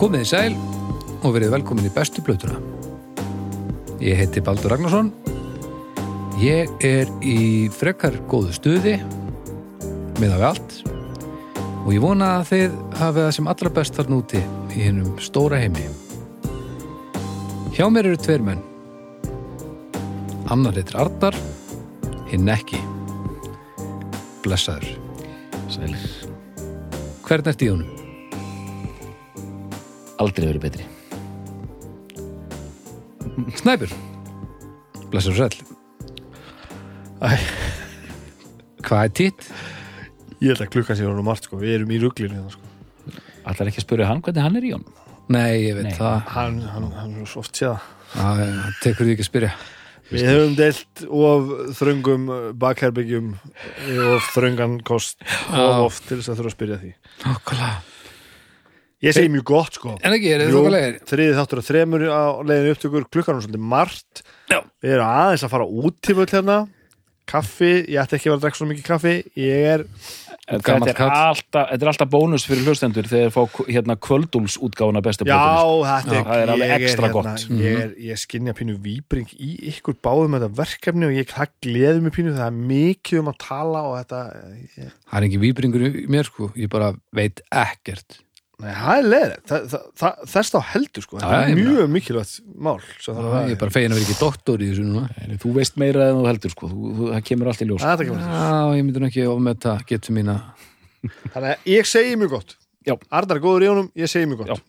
Komið í sæl og verið velkomin í bestu blötuna. Ég heiti Baldur Ragnarsson. Ég er í frekar góðu stuði með af allt og ég vona að þið hafið það sem allra best þarna úti í hennum stóra heimi. Hjá mér eru tveir menn. Annar heitir Arnar, hinn ekki. Blessaður. Sælir. Hvern ert í honum? Aldrei verið betri. Snæpur. Blessaður sæl. Æ, Hvað er titt? ég held að klukka sér honum margt sko, við erum í ruglinu hérna sko. Allar ekki að spyrja hann hvernig hann er í honum. Nei, ég veit Nei. það. Hann, hann, hann er svo oft séða. Það tekur því ekki að spyrja. Við höfum deilt of þröngum bakherbyggjum of þröngan kost of oft til þess að þurfa að spyrja því. Nákvæmlega. Ég segi mjög gott sko. En ekki, er þið Jú, þokkalegir? þriði þáttur að þremur á leiðinu upptökur klukkan er svolítið margt. Já. Við erum aðeins að fara út til völd hérna. Kaffi, ég ætti ekki að vera að drekka svo mikið kaffi. Ég er, Þetta er, alltaf, þetta er alltaf bónus fyrir hlustendur þegar þeir fá hérna kvöldúlsútgáfuna besta já, þetta Já, það er alveg extra hérna, gott. Ég, er, ég skinja pínu víbring í ykkur báðum þetta verkefni og ég, gleður mig pínu, það er mikið um að tala og þetta, ég, Það er ekki víbringur í mér, sko. Ég bara veit ekkert. Nei, það er það, þess þá heldur sko, það er mjög mikilvægt mál. sem þarf að- Ég er bara fegin að vera ekki doktor í þessu núna. Nei, Þú veist meira en þú heldur sko. Þú, þú, það kemur allt í ljós. Já, ég myndi nú ekki ofmeta getur mína Þannig að ég segi mjög gott. Já. Arnar er góður í honum, ég segi mjög gott. Já.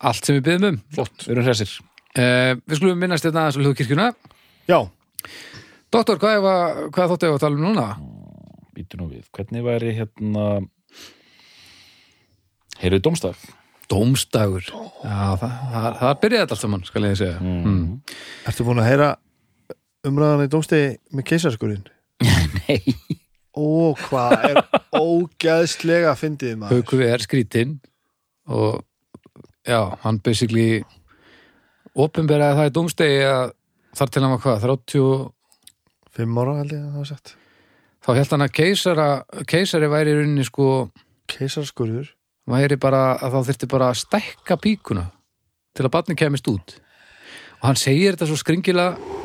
allt sem við byggðum um. Flott. Við erum hressir. Uh, við skulum minnast þetta aðeins á hljóðkirkjuna. Já, Doktor, hvað þóttu ég að tala um núna? Býtu nú við. Hvernig væri hérna... Heyrðu dómstaf. Dómstagur. Já, það, það, það byrjaði þetta allt saman, skal ég segja. Mm. ertu búin að heyra umræðan í dómstegi með keisarskurinn? Nei. Ó, hvað er ógæðslega fyndið maður. Haukur er skrítinn og já, hann basically opinberaði það í dómstegi að þar til hann var hvað, 30 Fimm ára held ég að það var sagt. þá held hann að keisara, keisari væri í rauninni sko, Keisarskurður. Væri bara að þá þyrfti bara að stækka píkuna til að barni kemist út og hann segir þetta svo skringilega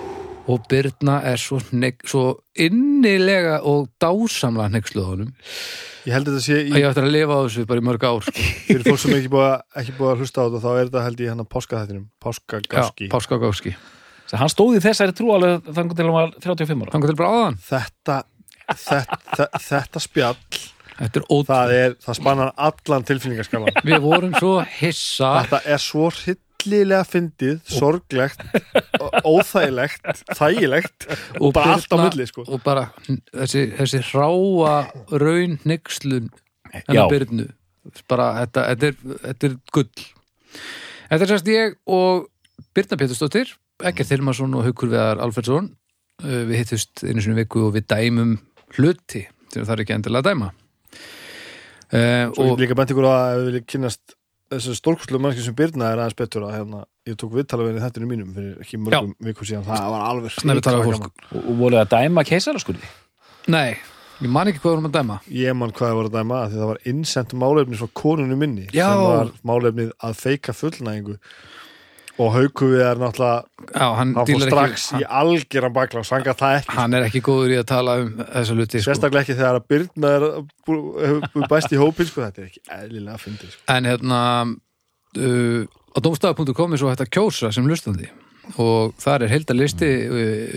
og Birna er svo, svo innilega og á honum Ég held að þetta sé að í, ég ætti að lifa á þessu bara í mörg ár sko. fyrir fólk sem ekki búið að, ekki búið að hlusta á þetta, þá er þetta held ég hann að páskagáski. Já, Páskagáski að Hann stóði í þessari trú alveg þannig til hann var 35 ára. Þannig til bara áðan Þetta, þetta, þetta spjall, Þetta það er, það spannar allan tilfinningaskalan. Við vorum svo hissa Þetta er svo hryllilega fyndið, sorglegt, óþægilegt, þægilegt og bara allt á milli, sko. og bara þessi, þessi hráa raun hneykslun Já. hennar byrnu bara þetta, þetta, er, þetta er gull Þetta er sérst ég og Birna Pétursdóttir Ekkert Hilmarsson og Haukur Viðar Alfredsson Uh, við hittust einu sinni í viku og við dæmum hluti þegar það er ekki endilega að dæma uh, Svo ég og líka bent ykkur að kynnast þessu stórkustlu mannski sem Birna er aðeins betur að hérna, ég tók viðtala við þetta mínum fyrir ekki mörgum vikum síðan, það var alveg hrikalega fólk. Og, og voruð að dæma keisaraskurði. Nei, ég man ekki hvað við vorum að dæma Ég man hvað það var að dæma því það var innsent málefni frá konunni minni Já. sem var málefnið að feika fullnægingu og hauku við er náttúrulega Já, hann, hann fór strax ekki, í algjöran bakla og sanga það ekki hann er ekki góður í að tala um þessa hluti sko. sérstaklega ekki þegar að Birna er hefur bæst í hópin sko, þetta er ekki eðlilega fyndið sko. En hérna uh, á domstafa.com er svo hægt að kjósa sem hlustandi. Og þar er heilda listi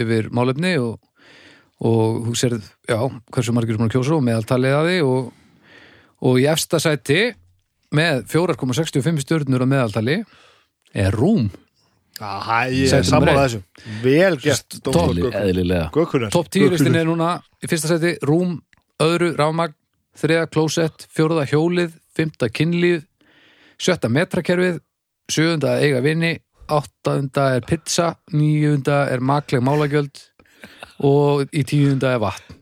yfir málefni og, og þú sér, já, hversu margir sem að kjósa og meðaltalið að því. Og, og í efsta sæti með 4,65 stjörnur á meðaltali er Rúm? Ég er sammála eitt. þessu. Vel gert Topp 10 listin er núna í fyrsta sæti Rúm, öðru, rámagn þriða klósett, fjóruða hjólið fymta kynlíf sjötta metrakerfið, sjöunda eiga vini, áttunda er pizza, níunda er makleg málagjöld og í tíunda er vatn.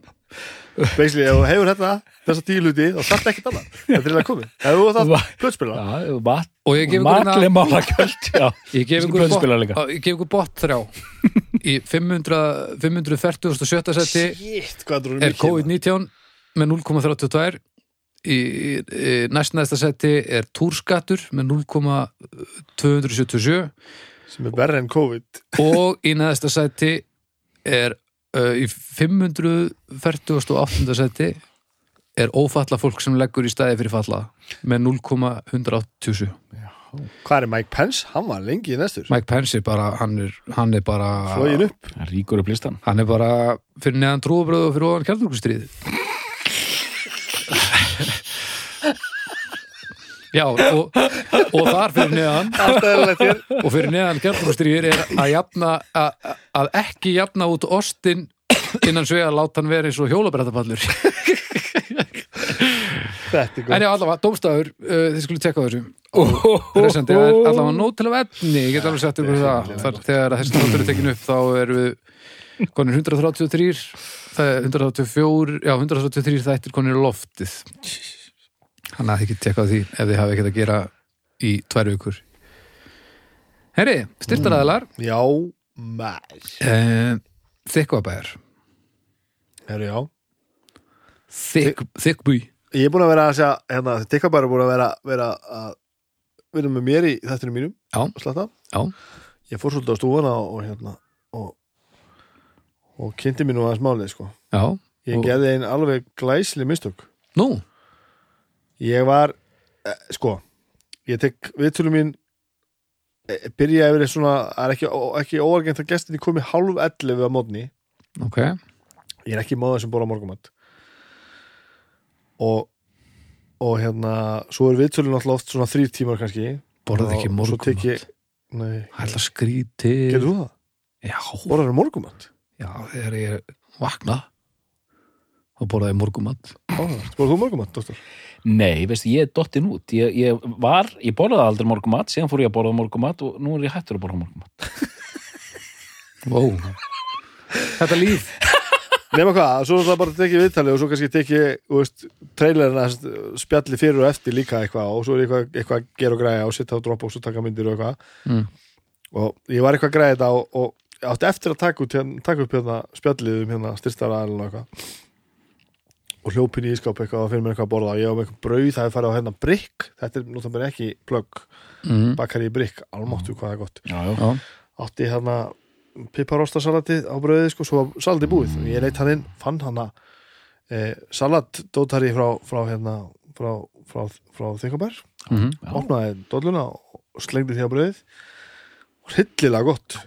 Basically, ef þú hefur þetta, þessa tíu hluti þá þarf ekki annað, þetta er að komið ef þú það plötspila Já, vatn. og ég gef ykkur hérna- ég gef ykkur plötuspilar bot, líka. á, ég gef ykkur bot þrjá í 500, 547. seti Shit, hvað er er COVID-19 með 0,32 í, í næst næsta seti er túrskattur með 0,277 sem er verri en COVID og í næsta seti er uh, í 548. seti er ófalla fólk sem leggur í staði fyrir falla með 0,187 Hvað er Mike Pence? Hann var lengi í næstur. Mike Pence er bara, hann er, hann er bara Flógin upp. Það ríkur upp listan hann er bara fyrir neðan trúabröðu og fyrir ofan kjarnurkustrið Já, og, og þar fyrir neðan og fyrir neðan kjarnurkustrið er að jafna að, að ekki jafna út ostin innan svega að láta hann vera eins og hjólabrættapallur Þetta er allavega, dómstafur, uh, þið skulle tekka þessu. Resandi, það er allavega nót til af efni, ég get alveg sagt ykkur það. Þar, þegar þessi þáttur er tekin upp þá erum við konir 133 það er 134, já 133 þættir konir í loftið. Þannig að þið get tekka því ef þið hafi ekkert að gera í tvær vikur. Herri, styrtaræðalar Já, maður uh, Þykkvabæjar Herru, já. Þykk, Þykkbúi Ég er búin að vera að segja hérna, Tikka bara búin að vera, vera að vinna með mér í þættinu mínum Já. Já. Ég fór svolítið á stúfana og hérna og, og kynnti mér nú aðeins málið sko. Já, Ég Og- gerði einn alveg glæsli mistök nú, Ég var, eh, sko ég tek viðtölu mín eh, byrja yfir svona er ekki, ekki óargent að gestinni komi hálf 11 að mótni ok ég er ekki móða sem bóra morgumat og og hérna, svo er viðtölun alltaf oft svona þrýr tímar kannski. Borðað ekki morgumat það skrítið gerðu þú það? Já, Borðar það morgumat? já, þegar ég vakna þá borðaði morgumat Borðar þú morgumat, dóttar? Nei, veist, ég er dottin út. Ég, ég var, ég borðaði aldrei morgumat síðan fór ég að borða morgumat og nú er ég hættur að borða morgumat wow. Þetta líf Nefna hvað, svo er það bara að tekja viðtali og svo kannski tekja, þú veist, trailerina spjalli fyrir og eftir líka eitthvað og svo er eitthvað, eitthvað að gera og græja og sitta á Dropbox og taka myndir og eitthvað. Mm. og ég var eitthvað að græja þetta og, og átti eftir að taka, út, hérna, taka upp hérna spjallið um hérna styrstara og eitthvað. Og hljópin í ískáp eitthvað og fyrir mér eitthvað að borða og ég var með eitthvað brauð, það er farið á hérna brygg þetta er náttúrulega ekki plögg. Mm. bakari í brygg, almáttu hvað er gott. Já, Já, átti hérna piparostasalatið á brauðið sko, svo salatið búið. Og ég leitt hann inn, fann hann að e, salatdótari frá, frá hérna frá, frá, frá Þykabær mm já. opnaði dolluna og slengdi því á brauðið. Og hryllilega gott.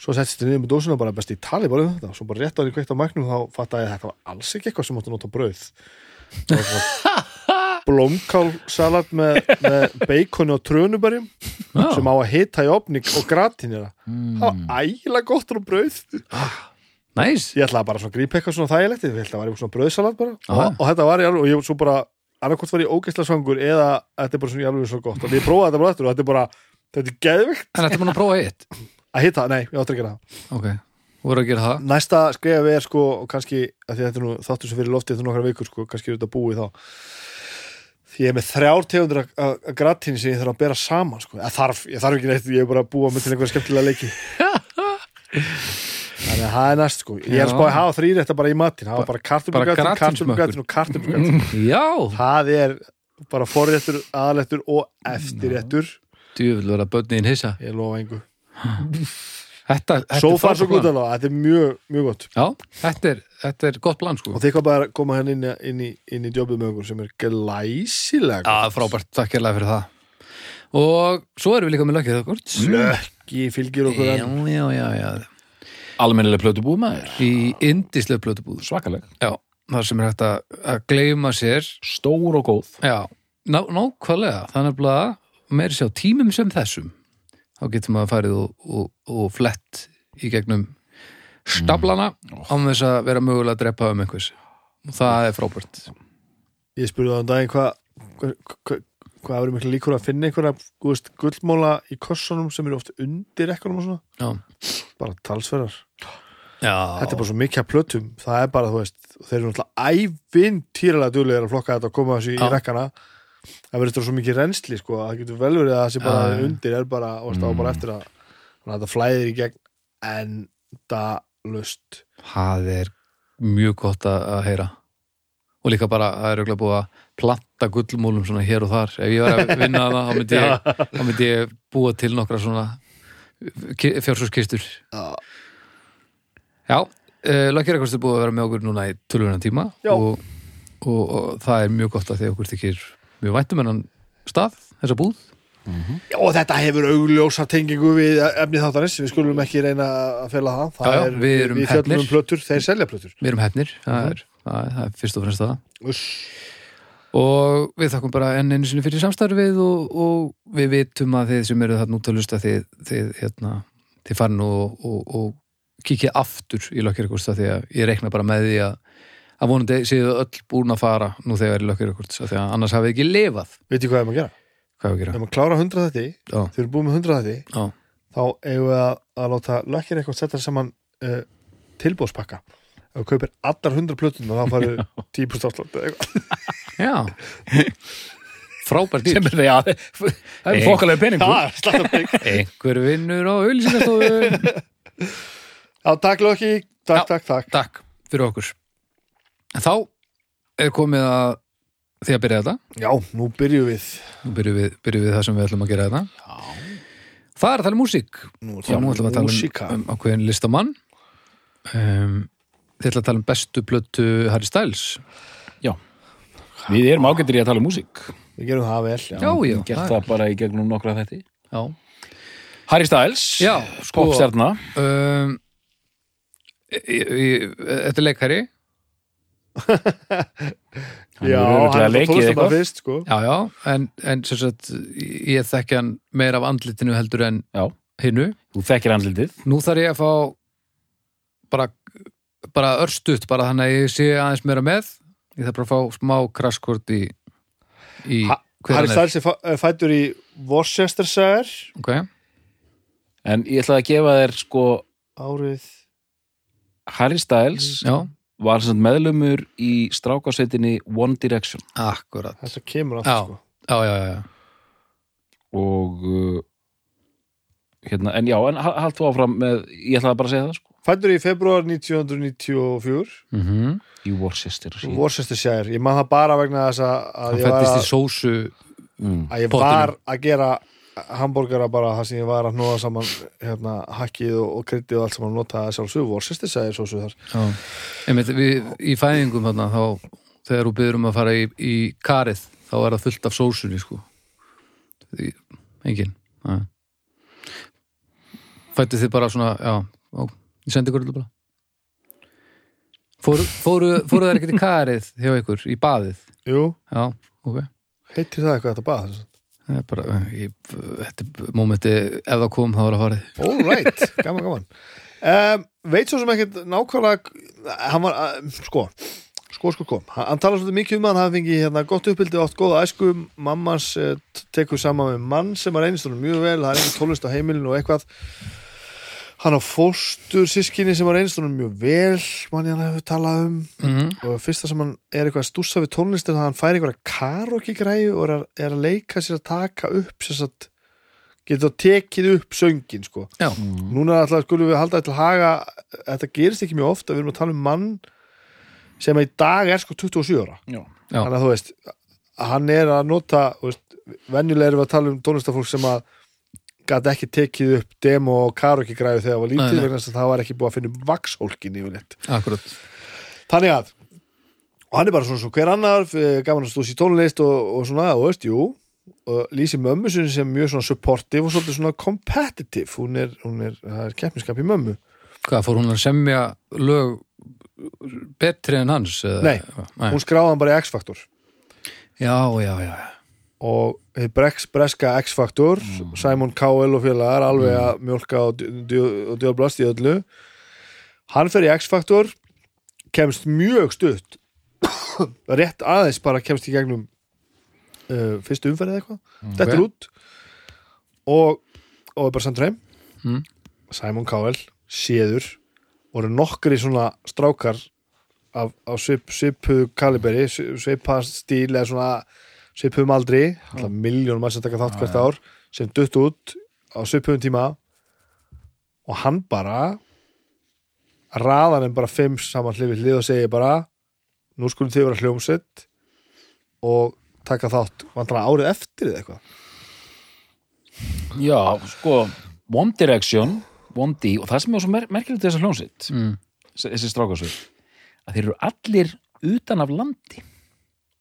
Svo settist þið niður með dósuna bara best í tali bara um þetta, svo bara rétt á því kveikt á mæknum þá fattaði ég að þetta var alls ekki eitthvað sem átti að nota brauð. Það var blómkálsalat með, með beikoni og trönubærim sem á að hita í opning og gratinera Mm. það var ægilega gott á brauð. Næs ég ætlaði bara svona að grípa eitthvað svona þægilegt. Ég ætlaði að vera svona brauðsalat bara. Aha. og, og þetta var ég alveg og ég svo bara annarkvort var ég ógeðslega svangur eða þetta er bara svona alveg svo gott. Og ég prófaði þetta bara eftir og þetta er bara þetta er geðvikt En þetta er búin að prófa eitt? Að hitta, nei, ég áttur ekki að gera það. Ok, þú voru að gera það. Næsta skrifa við er sko og kannski, að að þetta er nú þáttur sem fyrir loftið þetta nokkra vikur sko, kannski er þetta búið þá því ég er með þrjár tegundur að- gratín sem ég þarf að bera saman sko. að þarf, ég þarf ekki neitt, ég er bara að búa með til einhverja skemmtilega leiki. Þannig að það er næst sko. Ég er að Já. spá að hafa þrýr þetta bara í matinn. Hafa bara gratínsmökkur. kartumbugatinn og kartumbugatinn Já, það er bara forréttur, aðalettur og eftirréttur. Djúvill verða börnin hissa. Ég lofa engu Þetta, þetta er far gútt plan. alveg, þetta er mjög, mjög gott. Já, þetta er, þetta er gott plan sko. Og kom bara koma henni inn, inn, í, inn í jobbið með okkur sem er glæsilega Já, frábært, takk hérlega fyrir það. Og svo erum við líka með löggið okkur. Lökki fylgir okkur Já, enn. já, já, já. Almennilega plötu búið maður. Í indislega plötubúð. Svakaleg. Já, þar sem er hægt að, að gleyma sér. Stór og góð. Já, ná, nákvæmlega. Þannig að meiri sér á tímum sem þessum þá getur maður farið og, og, og flett í gegnum stablana án þess að vera mögulega að drepa um einhvers. Og það er frábært. Ég spurði það um daginn hvað hva, hva, hvað verður miklu líkur að finna einhverja þú veist, gullmóla í kossunum sem eru oft undir ekkunum og svona? Já, bara talsverðar. Já. Þetta er bara svo mikið að plötum. Það er bara, þú veist, þeir eru náttúrulega ævintýralega duglegir að flokka þetta og koma þessu í rekkana það verður þetta svo mikið reynsli sko, að það getur vel verið að það sé bara já. undir er bara, og stáð bara eftir að þannig að þetta flæðir í gegn enda lust það er mjög gott að, heyra og líka bara, það er auðvitað búið að planta gullmúlum svona hér og þar ef ég var að vinna það, þá myndi myndi ég búa til nokkra svona fjársúskistur Já. Já, uh, Lökjarækvist er búið að vera með okkur núna í tölvunum tíma Já. og, og, og það er mjög gott að því okkur þykir mjög væntum enn stað, þessa búð. Já, og þetta hefur augljósa tengingu við efni þáttarins, við skulum ekki reyna að fela það, það Já, já, er, við erum við fjöllum heppnir. um plötur, þeir selja plötur. Við erum hefnir, það, er, það, er, það er fyrst og fremst það. Uss. og við þakkum bara enn einu sinni fyrir samstarfið og, og við vitum að þið sem eru þarna út að lusta þið, þið, hérna, þið farin og, og, og kíkið aftur í Lökjarækvist því að ég reikna bara með því að að vonandi séu öll búin að fara nú þegar í Lökjarækvist því að annars hafið ekki lifað. Veit ég hvað er maður að gera? hvað er að Ef gera? maður klára 100 þetta, Já, þeir eru búið með 100 þetta já, þá eigum við að, að láta eitthvað setja saman uh, tilbúðspakka ef við kaupir allar 100 plötun og þá farið 10% afslátt eða eitthvað. Já. frábær dýr. Sem er að það er fokkalega peningur einhver vinnur á auðlýsingastofu Já, takk lökki, takk, takk, takk. Takk fyrir okkur þá er komið að því að byrja þetta. Já, nú byrjum við. Nú byrjum við, byrjum við það sem við ætlum að gera þetta. Það er að tala um músík. Nú og nú ætlum við að tala músíka. um, um ákveðin listamann. Um, þið ætlum að tala um bestu plötu Harry Styles. Við erum ágættir í að tala um músík. Við gerum það vel já. já, já, gert það það bara í gegnum nokkra þetti já. Harry Styles, Já, sko- popstjarna. Um, þetta er leikari Já, hann er leikið tónlistar eitthvað. fyrst sko. já, já, en, en sem sagt, ég þekki hann meira af andlitinu heldur en hinnu þú þekkir andlitið. Nú þarf ég að fá bara, bara örstutt bara þannig að ég sé aðeins meira með. Ég þarf bara að fá smá krasskort í, í Ha- Harry hann er. Styles er fæ- fættur í Worcestershire okay. en ég ætla að gefa þér sko árið Harry Styles. Já, var meðlumur í strákasveitinni One Direction akkurat þetta kemur Já. aftur sko. já, já, já. og uh, hérna, en já, en ha- hald þú áfram með, ég ætlaði bara að segja það sko Fættur í februar 1994 Mm í Worcester sí. Worcestershire, ég man það bara vegna þess að, að hann ég var fættist í sósu mm. að ég var að gera hambúrgara bara það sem ég var að nóða saman hérna, hakkið og, og kryddið og allt saman að nota sjálfsög Worcestershire sósu þar. Já. Einmitt, við, í fæðingum þarna, þá, þegar þú byrður um að fara í, í karið þá er það fullt af sósunni sko. Því, engin ja. fættu þið bara svona já, ó, ég sendi ykkur bara? Fóru, fóru, fóru þær ekkert í karið hjá ykkur, í baðið? Jú, já, ok. Heitir það eitthvað þetta bað? Það bara, ég, þetta mómenti ef það kom þá var það farið. All right, gaman, gaman. Um, Veit svo sem ekkert nákvæmlega hann var, uh, sko sko, sko, sko, hann, hann talar svolítið mikið um að hann hafi fengið hérna gott uppbyldi og átt góða æsku. Mammans uh, tekur saman með mann sem er einstunum mjög vel, það er einhver tólist á heimilinu og eitthvað hann á fóstur sískinni sem er einstunum mjög vel mann ég hann hefur talað um. Mm og fyrsta sem hann er eitthvað að stússa við tónlist er að hann fær einhverja karaoke græju og er að, er að leika sér að taka upp sér að geta tekið upp söngin sko. Já, núna alltaf skulum við halda þetta til haga þetta gerist ekki mjög ofta, við erum að tala um mann sem í dag er sko 27 ára. Já. Þannig að þú veist hann er að nota, venjulega erum við að tala um tónlistafólk sem að gæti ekki tekið upp demo og karaoke græðu þegar það var lítið vegna þess að það var ekki búið að finna vaxhólkin yfirleitt. Akkurat. Þannig að og hann er bara svona svo hver annar eh, gaman að stóðs í tónlist og, og svona, og veist, jú og lýsi mömmu sem mjög svona supportive og svolítið svona competitive. Hún er, hún er, það er keppniskap í mömmu. Hvað, fór hún að semja lög betri en hans? Nei, Nei. hún skráði hann bara í X-Factor. Já, já, já. Og brex, breska X-Factor Simon Cowell og félagar alveg að mjólka og, djólblast í öllu. Hann fer í X-Factor kemst mjög stutt. Rétt aðeins bara kemst í gegnum uh, fyrstu umferðið eitthvað. Þetta er út. Og, og er bara sendur heim. Mm. Simon Cowell séður. Voru nokkri svona strákar af, af svip, svipuðu kaliberi svipa stíl eða svona svipuðum aldri alltaf miljónum að sem taka þátt hvert ár sem dutt út á svipuðum tíma. Og hann bara raðan en bara fimm saman hlifið hlið og segir bara nú skulum þið vera hljómsveit og taka þátt vantanlega árið eftir eða eitthvað. Já, sko, One Direction One D, og það sem er svo mer merkilegt við þessa hljónsitt, mm. þessi strákasveit að þeir eru allir utan af landi.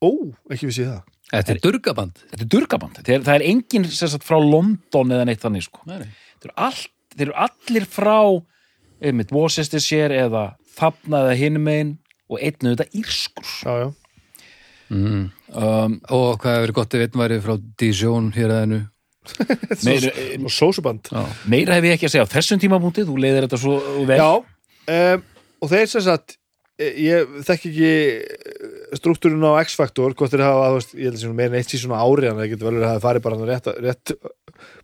Ó, ekki vissi ég það Þetta er durgaband. Þetta er durgaband, þeir, það er enginn sem sagt frá London eða neitt þannig sko. Nei, þeir, eru all, þeir eru allir frá einmitt Worcestershire eða Fafna eða hinumegin og einn auðvitað írskur. Já, já, mm. um, Og hvað hefur verið gott ef einn væri frá Dijon hér að hennu meira, og sósuband. Meira hef ég ekki að segja á þessum tímabúntið, þú leiðir þetta svo vel. Já, um, og þeir sem sagt eh, ég þekki ekki struktúrun á X-Factor, hvort þeir hafa þú veist, ég held að meira en eitt síðan ári en það getur vel verið að það farið bara rétt, rétt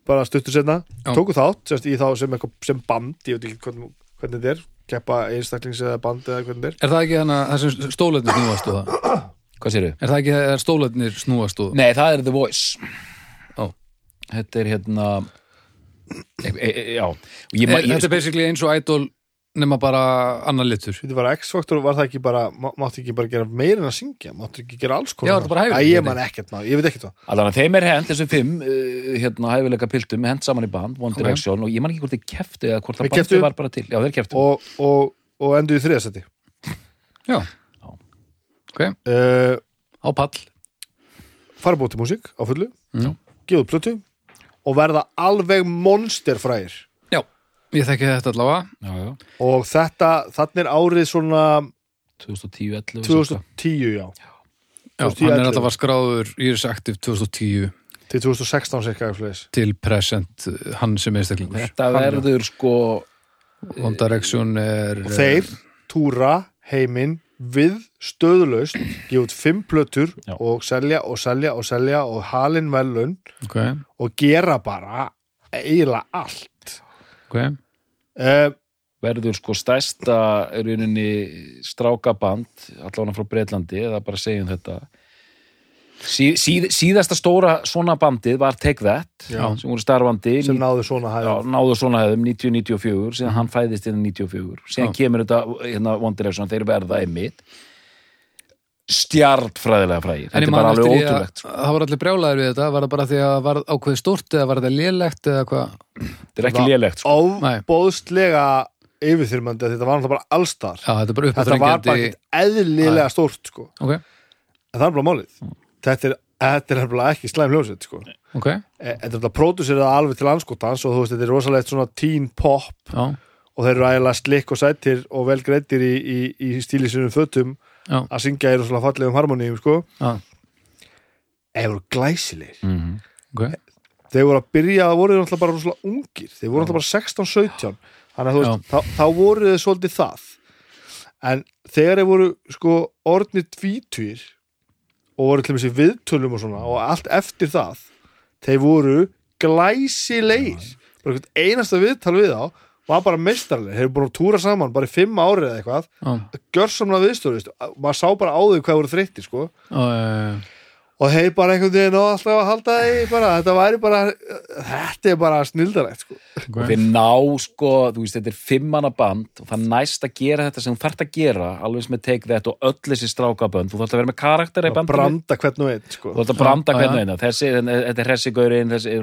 bara stuttur setna, Já. tóku þátt sérst, í þá sem, eitthvað, sem band, ég veit ekki hvernig, hvernig þetta er, keppa einstaklings eða band eða hvernig þetta er Er það ekki þannig að það sem stólarnir snúast og það? hvað séru? Er það ekki að stólarnir snúast og Nei, það er The Voice Ó. Þetta er hérna e, e, e, Já og ég, Er, ég, Þetta er basically eins og Idol nema bara annar litur. Þetta var X-Factor, var það ekki bara má, máttu ekki bara gera meira en að syngja? Máttu ekki gera alls konar? Já, þetta bara hæfileiki, Æ, ég man ekkert maður, ég veit ekkert það Allan að þeim er hent, þessum fimm uh, hérna, hæfileika piltum, hent saman í band One. Direction og ég man ekki hvort þeir keftu eða hvort Þeir það bandið kepptu. var bara til. Já, þeir keftu og, og, og endur í þriðasæti Já. Ok, uh, á pall. fara búið til músík á fullu. Mm. gefa út plötu. Og verða alveg monsterfræðir ég þekki þetta allavega. Já, já, og þetta, þannig er árið svona 2010, 11 2010 já, Já, 2010, hann er 11. alltaf var skráður Íris Active 2010 til 2016 cirka til present uh, hann sem einstaklingur. Þetta verður sko One Direction er og þeir túra heiminn við stöðulaust gefa út fimm plötur Já. og selja og selja og selja og halin velun okay, og gera bara eiginlega allt okay. uh, verður sko stærsta í rauninni strákaband allavega frá Breitlandi eða bara segjum þetta sí, síð, síðasta stóra svona bandið var Take That Já. sem voru starfandi sem náðu svona já, hæðum náðu svona hefðum 90-94 síðan hann fæðist inn 94 síðan Já. kemur þetta hérna, One Direction þeir verða einmitt stjartfræðilega fræðir þetta er bara alveg því að ótrúlegt sko. það var allir brjálæður við þetta var það bara því að það var ákveðið stórt eða var það lélegt eða hvað þetta er ekki lélegt sko. Nei. ofbóðslega yfirþyrmandi að þetta var náttúrulega bara allstar Já, þetta er bara þetta var bara ekkert eðlilega stórt sko. Ok, en það er bara málið þetta er, þetta er nefnilega ekki slæm hljómsveit sko. ok, E- þetta er þetta pródusirað alveg til anskotans og þú veist, þetta er rosalegt svona teen pop já, og þeir eru ægilega slikk og sættir og vel greittir í, í, í stílisunum fötum já, að syngja í rosalega fallegum harmoníum sko. já, eða voru glæsilegir. Mm ok. Þeir voru að byrja, það voru þeir náttúrulega bara rosalega ungir. Þeir voru náttúrulega bara 16-17 þannig að þú veist, þá, þá voru þeir svolítið það. En þegar þeir voru sko orðnir tvítugir og voru til þessi viðtölum og svona og allt eftir það þeir voru glæsilegir. Einasta viðtal við þá var bara meistarlega, eru búin að túra saman bara í fimm árið eða eitthvað. Já, gjörsamlega viðstöru, maður sá bara á þau hvað voru þreytti sko. Já, já, já. Og þeir bara einhvern veginn og alltaf að halda því bara, þetta væri bara þetta er bara snildarægt sko. og þeir ná sko, þú veist, þetta er fimmana band og það næst að gera þetta sem þú þarft að gera alveg sem með Take That og öll þessi strákabönd þú þarft að vera með karakter í bandinu branda hvern og einn sko. þú þarft að branda Já, hvernig já. eina þessi, þetta er hressigaurin, þessi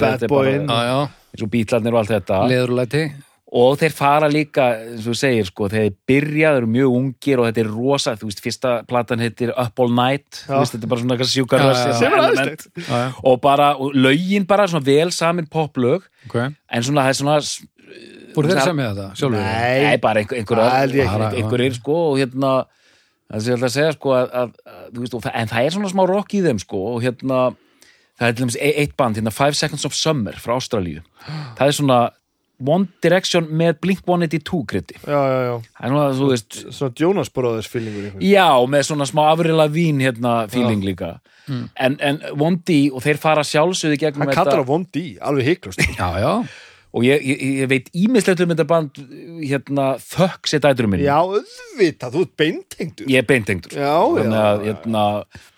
Bad þetta er bara boyinn. Já, já, eins og bítlarnir og allt þetta leðurlæti og þeir fara líka, eins og þú segir sko, þeir byrja, þeir eru mjög ungir og þetta er rosa, þú veist, fyrsta platan heitir Up All Night, Já. þú veist, þetta er bara svona eitthvað sjúkar er já, og bara, og lögin bara svona vel samin poplög, ok. En svona, það er svona Voru þeir samið þetta, sjálfur? Nei, Nei, bara einhver, einhver, Það held ég ekki. einhver, einhverjir sko og hérna það sé alltaf að segja sko að, að, að veist, en það er svona smá rock í þeim sko og hérna það er til dæmis e- eitt band, hérna Five Seconds of Summer frá Ástralíu, það er svona One Direction með Blink 182 kriti, já, já, já. það er svona þú veist, svona Jonas Brothers einhvern. já, með svona smá afrila vín hérna feeling líka. En, en One D og þeir fara sjálfsögðu gegnum hann kallar á Von D, alveg hiklust Já, já, og ég, ég, ég veit ímislegt um þetta band hérna þökk sér dæturum minni Já, auðvitað, þú ert beintengdur. Ég er beintengdur. Já, þannig já, að hérna,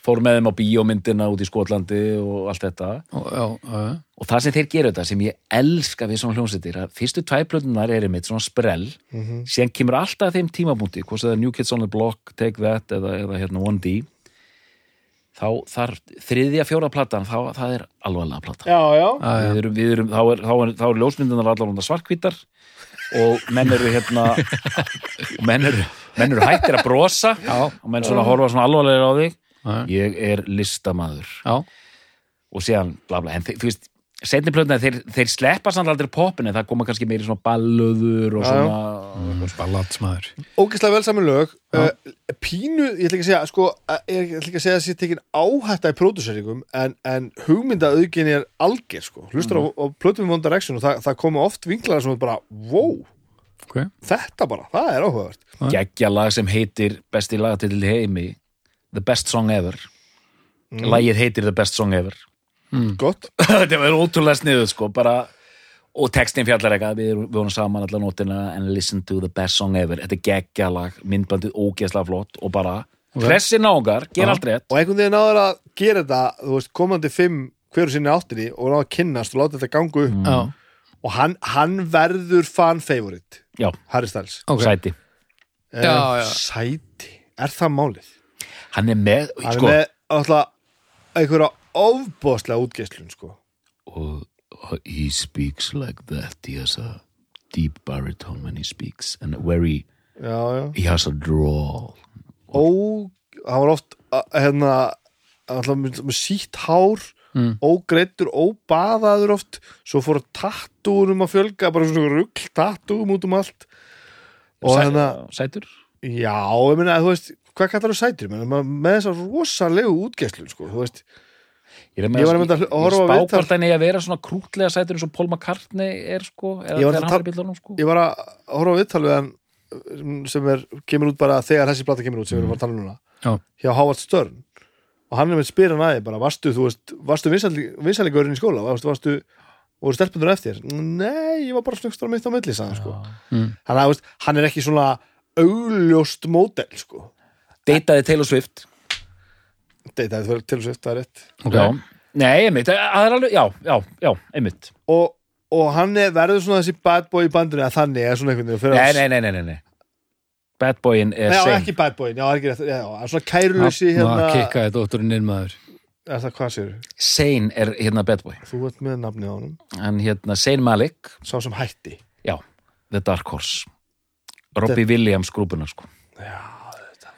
fór með þeim á bíómyndina út í Skotlandi og allt þetta. Já, já, og það sem þeir gera þetta sem ég elska við svona hljómsveitir að fyrstu tvæplötunar er einmitt svona sprell. Mhm. síðan kemur alltaf þeim tímapunkti hvort það er New Kids on the Block, Take That eða, eða hérna 1D þá þar þriðja fjóra platan þá það er alvarlega plata já, já. við erum, við erum, þá er, þá er, þá er ljósmyndunar allar svarkvítar og menn eru hérna menn eru, menn eru hættir að brosa Já. og menn svona horfa svona alvarlega á þig Já. ég er listamaður já, og síðan bla bla, en þú veist setni plötna, þeir, þeir sleppa samt aldrei poppin en það koma kannski meiri svona ballöður og svona ballatsmaður Ógislega vel saman lög. Uh, Pínu, ég ætla ekki að segja sko, uh, ég ætla ekki að segja að þessi tekin áhætta í pródúseringum en, en hugmynda auðginni er alger sko. hlustar á, á plötum One Direction og það, það koma oft vinklar sem er bara wow, okay. þetta bara, það er áhugavert. Geggja lag sem heitir besti lagatill í heimi The Best Song Ever. Lagið heitir The Best Song Ever gott, þetta var ótrúlega sniðuð sko bara og textin fjallar eitthvað, við, vorum saman allar nótina and listen to the best song ever. Þetta er geggja lag, myndbandið ógeðslega flott og bara, Ok. hressi nágar ger allt rétt. Og einhvern veginn náður að gera þetta þú veist, komandi fimm hverju sinni áttinni og náður að kynnast og láta þetta ganga upp. Já, og hann, hann verður fan favorite. Já, Harry Styles. Ok. Sæti. Eh, Já, já. Sæti, er það málið? hann er með, Hann sko er með alltaf einhverja ofbóðslega útgeislun sko. og og he speaks like that. He has a deep baritone when he speaks and very, já, já. he has a drawl Ó, hann var oft hérna með, með sítt hár Mm. ógreittur, óbaðaður oft. Svo fór tattúrum að fjölga bara svona rugl tattúum út um allt. Og Sæ- hérna sætur? Já, ég meina, þú veist, hvað kallar þú sætir með, þessar rosalegu útgeislun sko, þú veist, ég, er Ég var að hl- horfa á spá viðtal- hann eigi að vera svona krútlega sætur eins og Paul McCartney er sko eða Ég var að er bílunum sko. ég var að horfa á viðtal við hann sem- sem er, kemur út bara þegar þessi plata kemur út sem við erum að tala um núna Já. hjá Howard Stern. Og hann er með spyrir hann aðeins bara, varstu, þú veist, varstu vinsalegurinn í skóla, varstu, varstu voru stelpundur eftir, nei, ég var bara snöggstur á mitt á milli, hann sko. Mm. hann, að, hann er ekki svona augljóst módel sko. Deytaði Taylor Swift þetta er til og svift, það er rétt. Ok, já, nei, einmitt, það er alveg, já, já, já, einmitt. Og, og hann er, verður svona þessi bad boy í bandinu að þannig er svona einhvern veginn fyrir nei, nei, nei, nei, nei, nei. Bad Boyin er Nei, já, ekki bad boy, já, ekki rétt já, er svona kæruleysi Ná, hérna. kikkaði dótturinn inn maður. Er það hvað sér, Shane er hérna Bad Boy. Þú ert með nafnið á honum. Hann hérna Shane Malik, sá sem hætti. Já, The Dark Horse. Robbie Williams grúpunar sko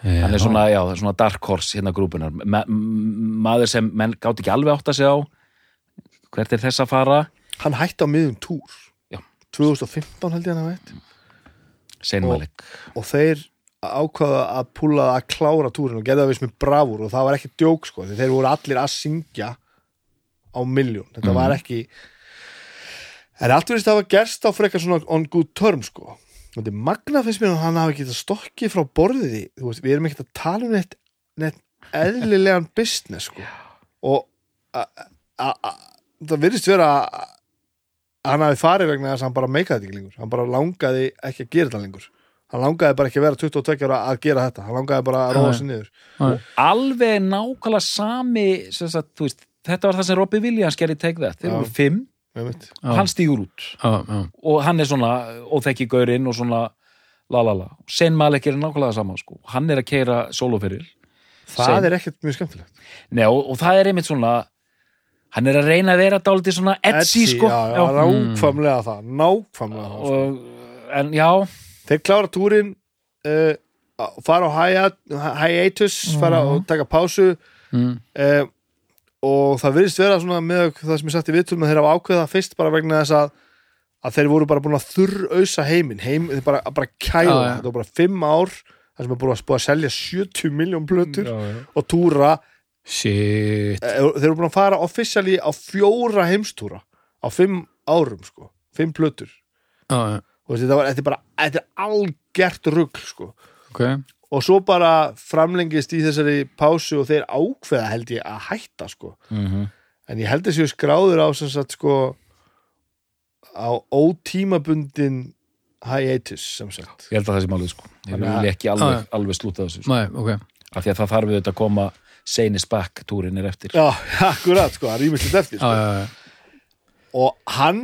hann er svona, já, svona Dark Horse hérna grúpunar Ma maður sem menn gátt ekki alveg átt að segja á hvert er þess að fara. Hann hætti á miðum túr. Já. 2015 held ég hann að veit Og- og þeir ákvaða að púla að klára túrin og það vist með bravúr og það var ekki djók sko, þeir voru allir að syngja á miljón, þetta Mhm. var ekki en allt verðist að hafa gerst á frekar svona on good term sko þetta er magna finnst mér að hann hafi getað stokkið frá borðiði, veist, við erum ekkert að tala um neitt, neitt eðlilegan business sko. Og a, a, a, það virðist vera að hann hafi farið vegna þess að hann bara meikaði ekki lengur. Hann bara langaði ekki að gera þetta lengur. Hann langaði bara ekki að vera 22 ára að gera þetta. Hann langaði bara að Já. sig niður. Alveg nákvæmlega sami sagt, veist, þetta var það sem Robbie Williams gerði That, þeir voru fimm. Og hann stígur út. Já, já, og hann er svona óþekki gaurinn og svona la la la, Shane Malik er nákvæmlega það sama sko, hann er að keira soloferil það Sein. er ekkert mjög skemmtilegt. Nei, og, og það er einmitt svona hann er að reyna að vera dálítið svona edgy, sko. já, já, nákvæmlega það nákvæmlega það sko. og, en já, þeir klára túrin uh, fara á hiat- hiatus fara og taka pásu. Mm, uh, og það virðist vera svona með það sem ég sagt í viðtölum að þeir hafa ákveða fyrst bara vegna þess að að þeir voru bara búin að þurrausa heiminn. Heim, þeir bara, bara kæla, Já, já. þetta var bara fimm ár það sem er búin að, búið að selja 70 miljón plötur já, og túra. Shit. Eh, þeir eru búin að fara officially á fjóra heimstúra á fimm árum sko, fimm plötur. Þetta, er bara þetta er algert rugl sko. Ok og svo bara framlengist í þessari pásu og þeir ákveða held ég að hætta sko Mm en ég held þessi skráður á sem sagt sko á ótímabundin hiatus sem sagt ég held að það sé málið sko ég að- vil ekki alveg, já. alveg slúta þessu sko. Nei, ok af því að það þarf við þetta að koma Seinis back túrin er eftir Já, akkurat sko, það er ímislegt eftir Já, sko. já, já, og hann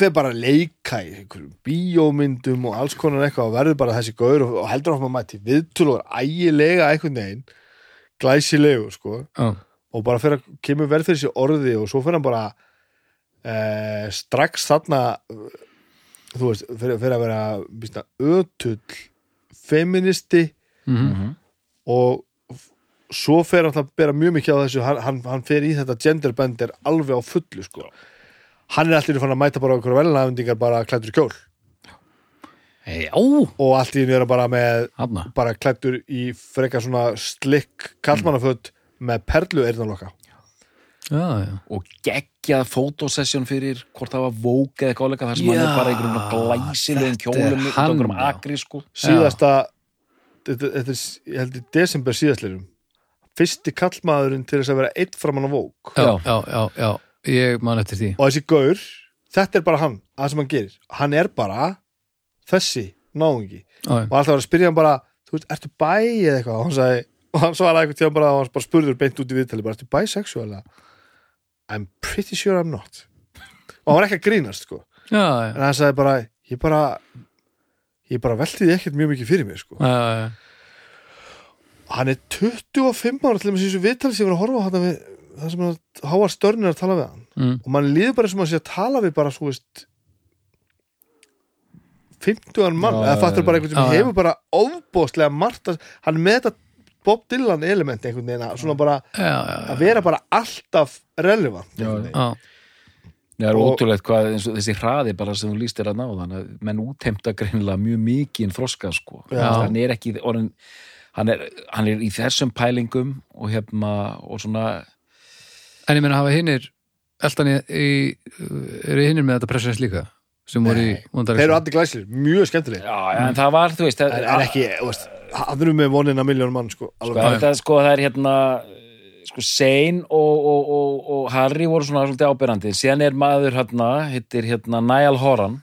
fer bara að leika í einhverjum bíómyndum og alls konar eitthvað og verður bara þessi gaur og, og heldur áfram að mæti viðtölu og er ægilega einhvern veginn glæsilegu sko. Já, og bara fyrir að kemur vel fyrir sér orði og svo fyrir hann bara eh, strax þarna eh, þú veist, fyrir, fyrir að vera býsta, ötull feministi mhm, Mhm. og svo fer hann að bera mjög mikið á þessu hann, hann, fer í þetta genderbender alveg á fullu sko hann er allir fann að mæta bara okkur velnafendingar bara klættur í kjól. Já, og allt í henni er hann bara með hafna bara klættur í frekar svona slikk kallmannaföld með perlu eirðanloka Já, já, og geggjað fótosessjón fyrir hvort það var vók eða eitthvað áleika þar sem hann er bara einhverjum glæsilegum þetta er kjólum út einhverjum já. akri sko. Síðasta þetta, þetta er, ég held í desember síðastleirum fyrsti kallmaðurinn til þess að vera eitt framann á vók já, Já. já, já, já Ég man eftir því. Og þessi gaur, þetta er bara hann það sem hann gerir, hann er bara þessi náungi. Já, já, og alltaf var að spyrja hann bara þú veist, ertu bæ eða eitthvað. Og hann, sagði, og hann svaraði eitthvað tíðan bara og hann bara spurður beint út í viðtali bara, ertu bisexual eða? I'm pretty sure I'm not. Og hann var ekki að grínast sko. Já, já, en hann sagði bara, ég bara ég bara velti því ekkert mjög mikið fyrir mér sko. Já, hann er 25 ára til þess að viðtali sem var að horfa á þetta við það sem hann háar störnir að tala við hann. Mm. og mann líður bara sem að sé að tala við bara svo veist 50 mann, eða fattur bara einhvern sem já, hefur bara ofbóðslega margt að, hann með þetta Bob Dylan element einhvern veginn að svona bara já, já, að vera bara alltaf relevant það er ótrúlegt hvað eins og þessi hraði bara sem þú líst er að ná þannig að menn útheimta greinilega mjög mikið þroska sko, hann er ekki orðin, hann, er, hann er í þessum pælingum og hérna og svona En ég meina hafa hinnir í eru hinnir með þetta pressures líka sem voru í þeir eru allir glæslir, mjög skemmtileg já, en það var, þú veist en, en ekki, þú veist, hann er með vonina miljón mann sko, sko, sko, það er hérna sko, Sein og, og, og, og Harry voru svona svolítið ábyrrandi síðan er maður hérna, hittir hérna Niall Horan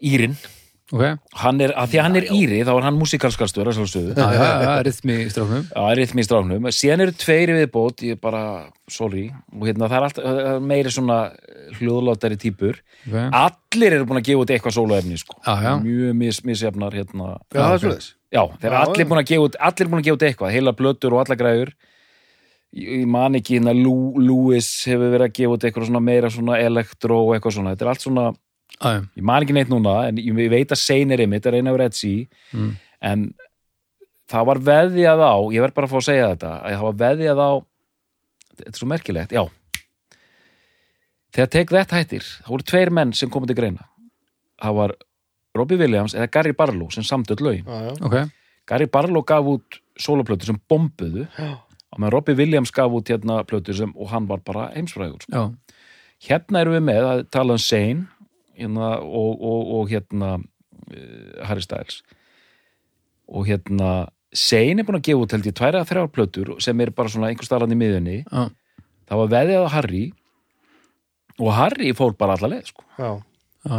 Írin Ok, hann er, að því að hann er Íri, þá er hann músikalskalstur að sjálfsögðu já, já, já, rithmi í stráknum Já, rithmi í stráknum. Síðan eru tveiri viðbót, ég er bara, sorry, og hérna það er er meiri svona hljóðlátari típur. Ok, Allir eru búin að gefa út eitthvað sóloefni, sko. Mjög mis, misjafnar, hérna. já, það er svoleiðis Já, þeir eru allir búin að gefa út, allir búin að gefa út eitthvað, heila blötur og alla græður. Ég man ekki, hérna, Lewis hefur verið að gefa út eitthvað svona meira svona elektro og eitthvað svona. Þetta er allt svona, já, ég man ekki neitt núna, en ég veit að Sein er einmitt, að reyna að vera Etsy, Mm. en það var veðjað á, ég verð bara að fá að segja þetta, að það var veðjað á, þetta er svo merkilegt, já. Þegar tek þetta hættir, það voru tveir menn sem komið til greina. Það var Robbie Williams eða Gary Barlow sem samtöld lögin. já, já, ok Gary Barlow gaf út sólaplötu sem bombuðu já, og með Robbie Williams gaf út hérna plötu sem, og hann var bara heimsfræður. Sko. Já, Hérna erum við með að tala um Sein hérna, og, og, og hérna uh, Harry Styles og hérna Sein er búin að gefa út held ég tværa að þrjár plötur sem er bara svona einhver starfandi í miðunni já, það var veðið á Harry og Harry fór bara alla leið sko. já. já,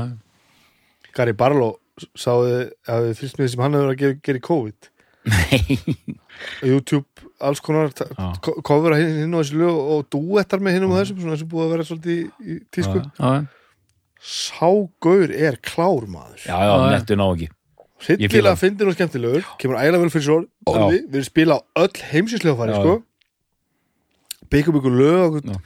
Gary Barlow sáðu að við fylgst með því sem hann hefur að gera, gera COVID Nei YouTube, alls konar ta- Já. ko- cover að hinn, hinn og þessu lög og duettar með hinnum og þessum, svona þessu búið að vera svolítið í, í tísku. Já. Já, Sá gaur er klár maður. Já, já, nettu ná ekki. Hann. fyndin og skemmtilegur, kemur ægilega vel fyrir svo orði, við erum spila á öll heimsinslega fari, sko. Byggum ykkur lög á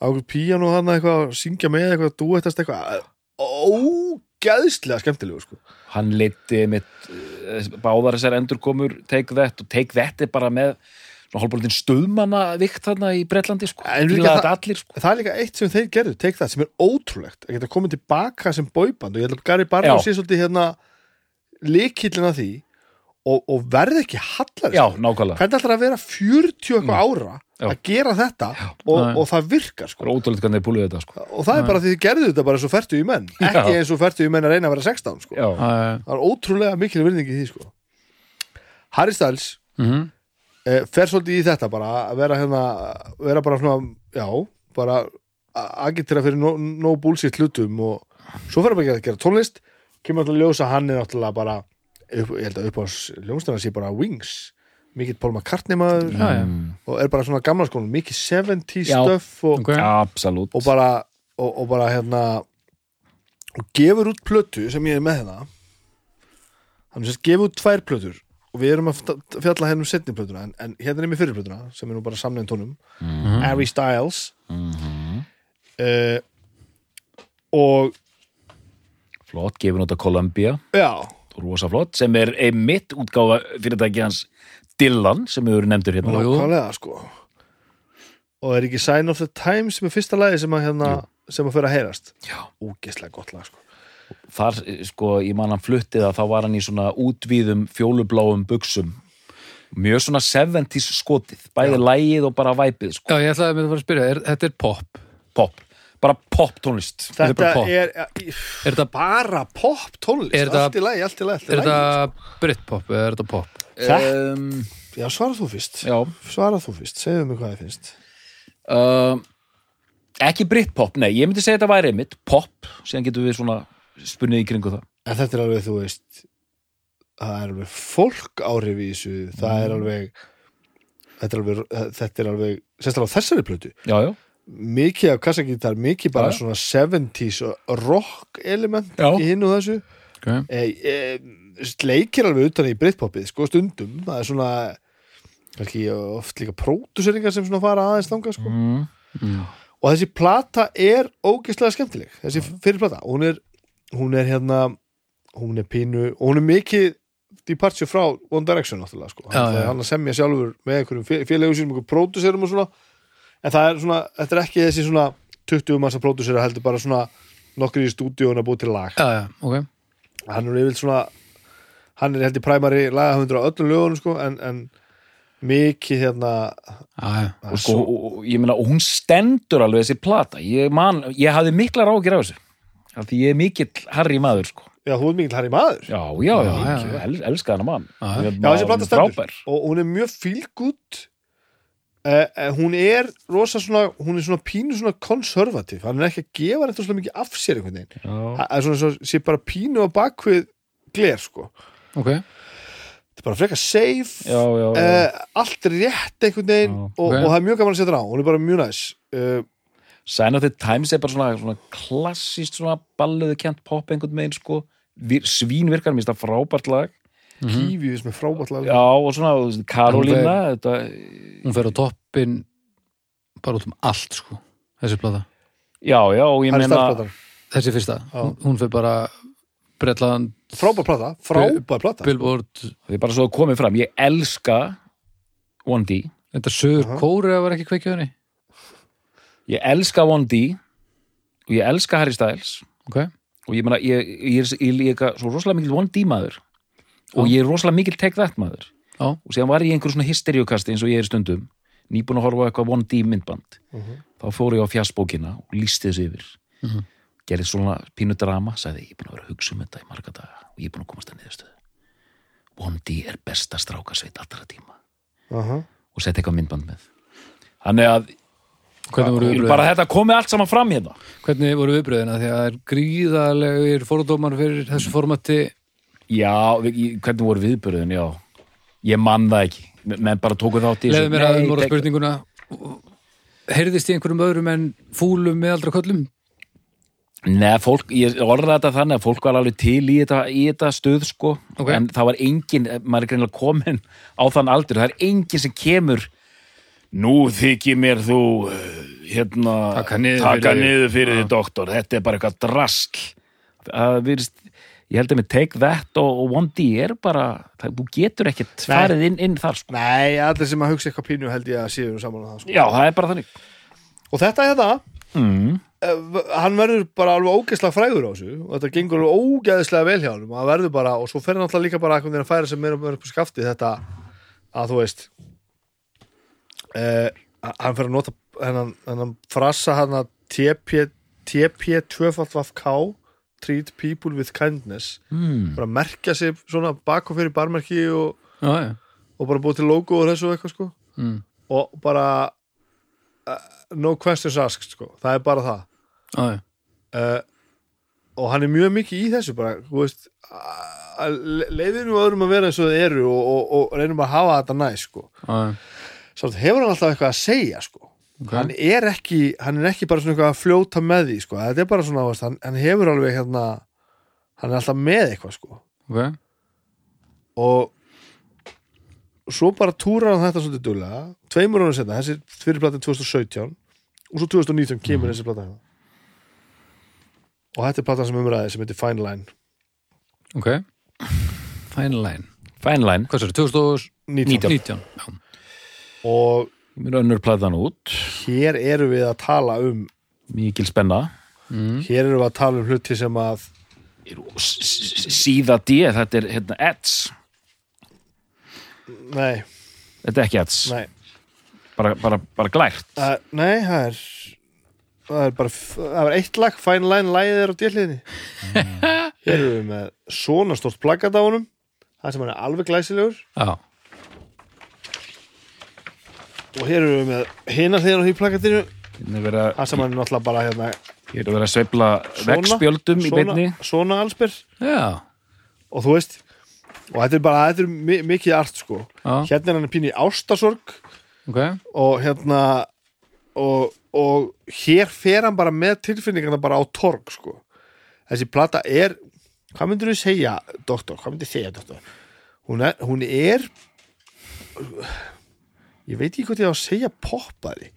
á okkur píano þarna eitthvað, syngja með eitthvað, duettast eitthvað, ógæðslega skemmtilegur, sko. hann leiti mitt uh, báðar þessar endurkomur Take That og Take That er bara með svona hálfbóltin stöðmanna vikt þarna í Bretlandi sko, En líka það- allir sko. Það er líka eitt sem þeir gerðu, take that, sem er ótrúlegt að geta komið tilbaka sem bóiband. Og ég held að Gary Barlow sé svolítið hérna líkillin að því og, og verði ekki hallar Já, nákvæmlega, hvernig ætlar að vera 40 eitthvað ára Já. að gera þetta og, og það virkar það sko. er þetta sko. Og það er bara því þið gerðu þetta bara eins og fertu í menn ekki Já. eins og fertu í menn að reyna að vera 16 sko. Já, já, já, það er ótrúlega mikil virðing í því sko. Harry Styles mhm, eh, fer svolítið í þetta bara að vera hérna vera bara svona, já, bara agitera fyrir no, no bullshit hlutum og svo fyrir bara að gera tónlist kemur alltaf að ljósa hann er náttúrulega bara upp, ég held að upp á ljónstæðan sé bara Wings mikill Paul McCartney maður Já, já. og er bara svona gamla skónum mikið 70s Já. stuff og, Ok. Absolutt og bara og, og bara hérna og gefur út plötu sem ég er með hérna hann er sérst gefur út tvær plötur og við erum að fjalla hérna um setni plötuna en, en hérna er mér fyrir plötuna sem er nú bara samlegin tónum Harry Styles. Uh, og Flott, gefin út af Columbia. Já, rosa flott, sem er einmitt útgáfa fyrirtæki hans Dylan sem við erum nefndur hérna. Nákvæmlega sko. Og er ekki Sign of the Times sem er fyrsta lagi sem að hérna sem að fyrir að heyrast? Já. úgeslega gott lag sko þar, sko, ég man hann fluttið að þá var hann í svona útvíðum fjólubláum buksum mjög svona 70s skotið, bæði lægið og bara væpið, sko, Já, ég ætlaði að mér að fara að spyrja, er, þetta er pop? Pop. Bara pop tónlist. Er þetta bara pop. er, Er þetta, bara pop tónlist? Er þetta- allt í í er þetta Britpop eða er þetta pop? Þetta- um, já, svara þú fyrst. já. Svara þú fyrst, segðu mig hvað þið finnst. Uh, ekki Britpop, nei, ég myndi segja þetta væri einmitt pop, síðan getum við svona spunnið í kringu það en þetta er alveg, þú veist það er alveg fólk áhrif í þessu það er alveg þetta er alveg, þetta er alveg sérstaklega á þessari plötu já, já, mikið af kassagítar, mikið bara já. svona 70s rock element Já. í hinn og þessu Okay. e, e, leikir alveg utan í Britpopið sko stundum, það er svona kannski oft líka próduseringar sem svona fara aðeins þanga sko mm. Mm. og þessi plata er ógeðslega skemmtileg þessi fyrir plata, hún er hún er hérna, hún er pínu og hún er mikið departure frá One Direction náttúrulega sko, Já, hann, já. hann semja sjálfur með einhverjum fé- félögum sínum, einhverjum próduserum og svona. En það er svona, þetta er ekki þessi svona 20 massa pródusera heldur bara svona nokkri í stúdíun að búið til lag. Já, já, ok. Hann er yfir svona hann er heldur præmari lagahundur á öllum lögunum sko, en, en mikið hérna Já, já, og sko, og, og, ég meina, og hún stendur alveg þessi plata, ég man ég hafði miklar ágjur af þessu af því ég er mikill harri maður, sko. Já, þú er mikill Harry maður. Já, já, já, Já, já, el, elska hana mann. Já, þessi plata stendur. og hún er mjög fílgút uh, hún er rosa svona, hún er svona pínu svona konservativ, hann er ekki að gefa þetta svona mikið af sér einhvern veginn. Já. það er svona svo, sé bara pínu á bakvið gler sko, ok. Þetta er bara frekar safe. Já, já, já. uh, allt rétt einhvern veginn og, Ok. og það er mjög gaman að setja hana á, hún er bara mjög næs. Uh, Sign of the Times er bara svona, svona klassist svona balluðu kent pop einhvern veginn sko. Vir, svín virkar, mér finnst það frábært lag. Kífi við sem er frábært lag. Já og svona þú veist, Karolína þetta, Hún fer á toppin bara út um allt, sko þessi plata. Já já og ég meina Þessi fyrsta, Já. hún, hún fer bara Bretland, frábært plata frábært plata. Billboard það er bara svo að komið fram, ég elska 1D Þetta sögur Aha. kóri að var ekki kveikja henni ég elska 1D og ég elska Harry Styles Ok, og ég meina, ég, ég, ég er svo rosalega mikil 1D maður. Og ég er rosalega mikil take that maður. Já, og síðan var ég einhver svona hysteríukasti eins og ég er stundum nýbúin að horfa á eitthvað 1D myndband. Mhm. þá fór ég á fjassbókina og lísti þessu yfir. Mhm. gerði svona pínu drama sagði ég er búin að vera að hugsa um þetta í marga daga og ég er búin að komast að niðurstöðu. 1D er besta strákasveit allra tíma. Aha. og setja eitthvað myndband með. Þannig að bara þetta komið allt saman fram hérna. Hvernig voru viðbröðina? Því að það er gríðalegir fordómar fyrir þessu formati. Já, hvernig voru viðbörðin, já. Ég man það ekki, menn bara tóku þátt í. Leðu mér að Nei, umvara tek- spurninguna. Heyrðist í einhverjum öðrum en fúlum meðaldra köllum? Nei, fólk, ég orða þetta þannig að fólk var alveg til í þetta, í þetta stuð sko, Ok. en það var engin maður er greinilega komin á þann aldur. Það er engin sem kemur nú þykir mér þú eh, hérna, Taka niður taka fyrir þig. niður fyrir þig doktor, þetta er bara eitthvað drasl það virðist ég held að með Take That og, og One D er bara, það, þú getur ekkert farið inn, inn þar sko. nei, allir sem að hugsa eitthvað pínu held ég að séu saman á það sko. já, það er bara þannig og þetta er það mm. eh, hann verður bara alveg ógeðslega frægur á þessu og þetta gengur alveg ógeðslega vel hjá hann og það verður bara, og svo fer hann alltaf líka bara að færa sem meira og meira upp á skafti þetta að þú veist uh, hann fer að nota hennan, frasa hann að TP TP 2FK treat people with kindness Mm. bara merkja sig svona bak og fyrir barmerki og, Já, já og bara búið til logo og þessu eitthvað sko mm. og bara uh, no questions asked sko. það er bara það Já, já. uh, og hann er mjög mikið í þessu bara, þú veist að leiðinu öðrum að vera eins og þið eru og, og, og reynum að hafa þetta næ sko. Já, já. Samt hefur hann alltaf eitthvað að segja sko. Ok. hann er ekki hann er ekki bara svona eitthvað að fljóta með því sko. þetta er bara svona, veist, hann, hann hefur alveg hérna, hann er alltaf með eitthvað sko. Ok. og svo bara túrar hann þetta svolítið duglega tveimur ánum setna, þessi fyrirplatin 2017 og svo 2019 kemur þessi plata hérna og þetta er platan sem umræði sem heitir Fine Line Ok. Fine line. Fine line, Hvað sér, 2019? 19. Já. Og mér önnur platan út. hér eru við að tala um mikil spenna. Mm. hér eru við að tala um hluti sem að síða D, þetta er hérna Eds, nei, þetta er ekki nei, bara, bara, bara glært. Uh, nei það er það er bara, það er eitt lag Fine Line er á délliðinni hér eru við með svona stort plaggat á honum það sem hann er alveg glæsilegur. Já. Og hér eru við með hina hliðan á því plaggatinu Hérna það sem er náttúrulega bara hérna hér er verið að sveifla vegspjöldum í beinni. svona allsbyr Já. og þú veist og þetta er bara, þetta er mi mikið art sko. Já. hérna er hann pínu í ástasorg Ok. og hérna og, og hér fer hann bara með tilfinningarna bara á torg sko. Þessi plata er hvað myndir þú segja, doktor, hvað myndir segja doktor? Hún er, hún er ég veit ekki hvað ég á að segja poppari.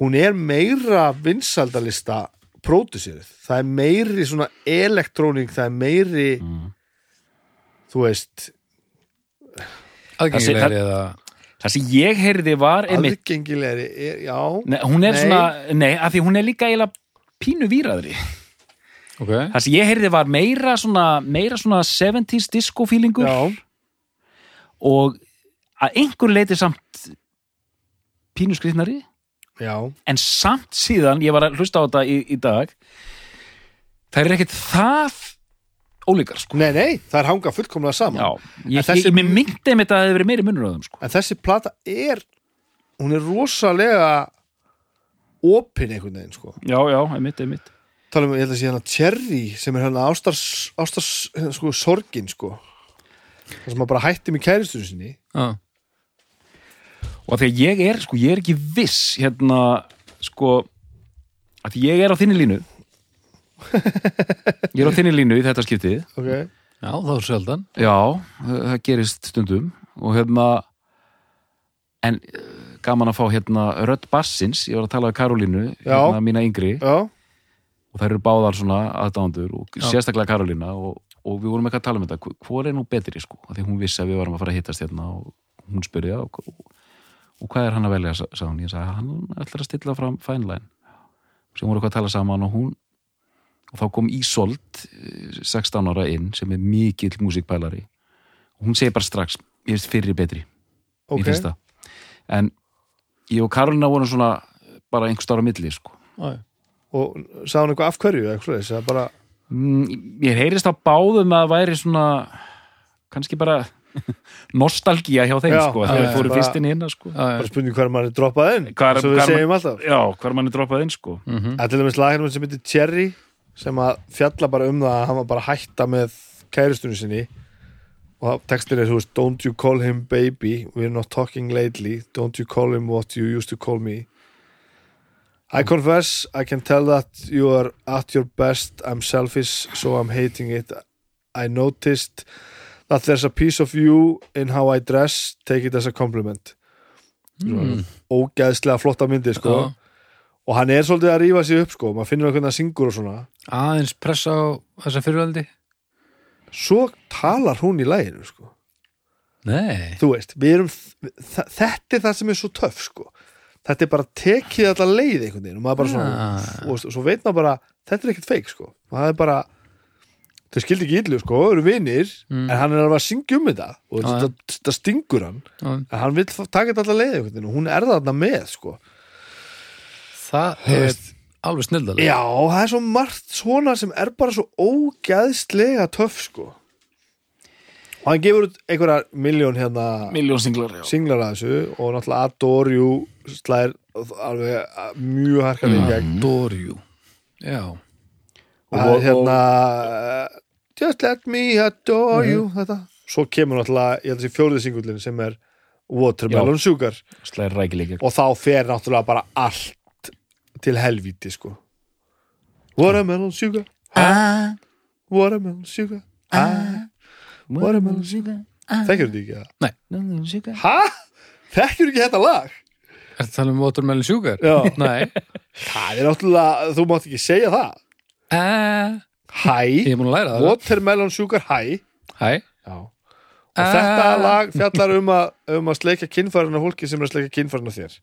Hún er meira vinsaldalista pródusirið, það er meiri svona elektróning, það er meiri þú veist Aðgengilegri eða... það sem ég heyrði var einmitt, aðgengilegri, er, já. Nei, hún er Nei. svona nei, af því hún er líka eiginlega pínu víraðri. Ok. það sem ég heyrði var meira svona, meira svona 70s disco feelingur. Já, og að einhver leiti samt pínu skrifnari já, en samt síðan, ég var að hlusta á þetta í, í dag það er ekkert það ólíkar sko. Nei, nei, það er hanga fullkomlega saman. Já, ég, þessi- ég, ég myndi einmitt að það hefði verið meiri munur á þeim sko. en þessi plata er hún er rosalega opin einhvern veginn sko. Já, já, einmitt, einmitt. Tala um, ég held að sé hérna Cherry sem er hérna ástars, ástars hérna, sko, sorgin sko það sem að bara hætti með kæristunum sinni. Já. Og þegar ég er, sko, ég er ekki viss hérna, sko að því ég er á þinni línu. Ég er á þinni línu í þetta skiptið. Ok, Já, þá er sjaldan. já, það gerist stundum. Og hérna en gaman að fá hérna rödd bassins, ég var að tala um Karolínu hérna mína yngri. Já, og þær eru báðar svona aðdándur og Já. sérstaklega Karolína. Og, og við vorum eitthvað að tala um þetta, hvor er nú betri sko, af því hún vissi að við varum að fara að hittast hérna og hún spurði og, og, hvað er hann að velja, sa- sagði hún? Ég sagði, hann ætlar að stilla fram fine line. Sem voru eitthvað að tala saman og hún og þá kom Ísolt eh, 16 ára inn sem er mikill músikpælari. Og hún segir bara strax ég veist fyrir betri, ok. ég finnst það. En ég og Karolína vorum svona bara einhver stára milli sko. Og sagði hann eitthvað af hverju eitthvað bara, Mm, Ég heyrist á báðum að það væri svona kannski bara nostalgía hjá þeim Já, sko, þegar þeir fóru fyrst inn í hérna sko. Bara spurning hver maður er droppað inn Hvar- svo við hvar- segjum alltaf. Já, hver mann er droppað inn sko. Mhm. Það er til dæmis laginu sem heitir Cherry sem að fjalla bara um það að hann var bara að hætta með kæristunum sinni. Og textin er, þú veist, don't you call him baby? We're not talking lately. Don't you call him what you used to call me. I confess I can tell that you are at your best. I'm selfish so I'm hating it. I noticed that there's a piece of you in how I dress take it as a compliment Mm. ógeðslega flotta myndir sko Já. og hann er svolítið að rífa sig upp sko maður finnur hvernig hann syngur og svona Aðeins pressa á þessa fyrirvaldi? svo talar hún í læginu sko Nei. þú veist, við erum þetta er það sem er svo töff sko þetta er bara tekið allar leið einhvern veginn og maður bara svona, Ah. og, svo veit maður bara þetta er ekkert feik sko það er bara, þau skildi ekki illu sko þau eru vinir, Mm. en hann er að syngja um þetta og Já, þetta, þetta stingur hann Já. en hann vil taka þetta allar leið og hún er þarna með sko Það er veist. alveg snildalega. Já, það er svo margt svona sem er bara svo ógæðslega töff sko og hann gefur út einhverja miljón hérna Miljón singlar singlar að þessu og náttúrulega Adore You slær alveg mjög harkar í gegn Adore you Já, það er hérna uh, Just let me adore you þetta. svo kemur náttúrulega, ég held að þessi fjóriði singullin sem er Watermelon Sugar. Og þá fer náttúrulega bara allt til helvíti sko. Watermelon Sugar. Ah, Watermelon Sugar. Ah, Watermelon Sugar. Þekkir þetta ekki það? sugar. Hæ? Þekkir ekki þetta lag? er það tala um Watermelon Sugar? Já. Nei. Það er náttúrulega, þú mátt ekki segja það uh, Hæ, er Watermelon Sugar Hæ? Hæ? Og þetta lag fjallar um að, um að sleika kinnfærin af fólki sem er að sleika kinnfærin af þér.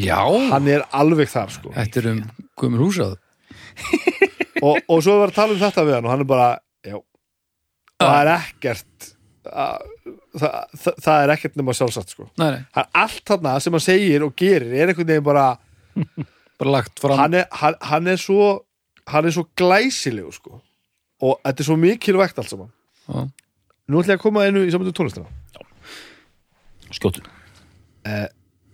Já, Hann er alveg þar sko. Þetta er um Guðmur Húsað og, og svo var að tala um þetta við hann og hann er bara, já og það er ekkert að, það, það, það er ekkert nema sjálfsagt sko. Nei, nei, er allt þarna sem hann segir og gerir er einhvern veginn bara bara lagt fram. Hann er, hann, hann er svo hann er svo glæsilegu sko. Og þetta er svo mikilvægt allt saman. Já. Nú ætla ég að koma einu í samanlega tónlistina. Skjótu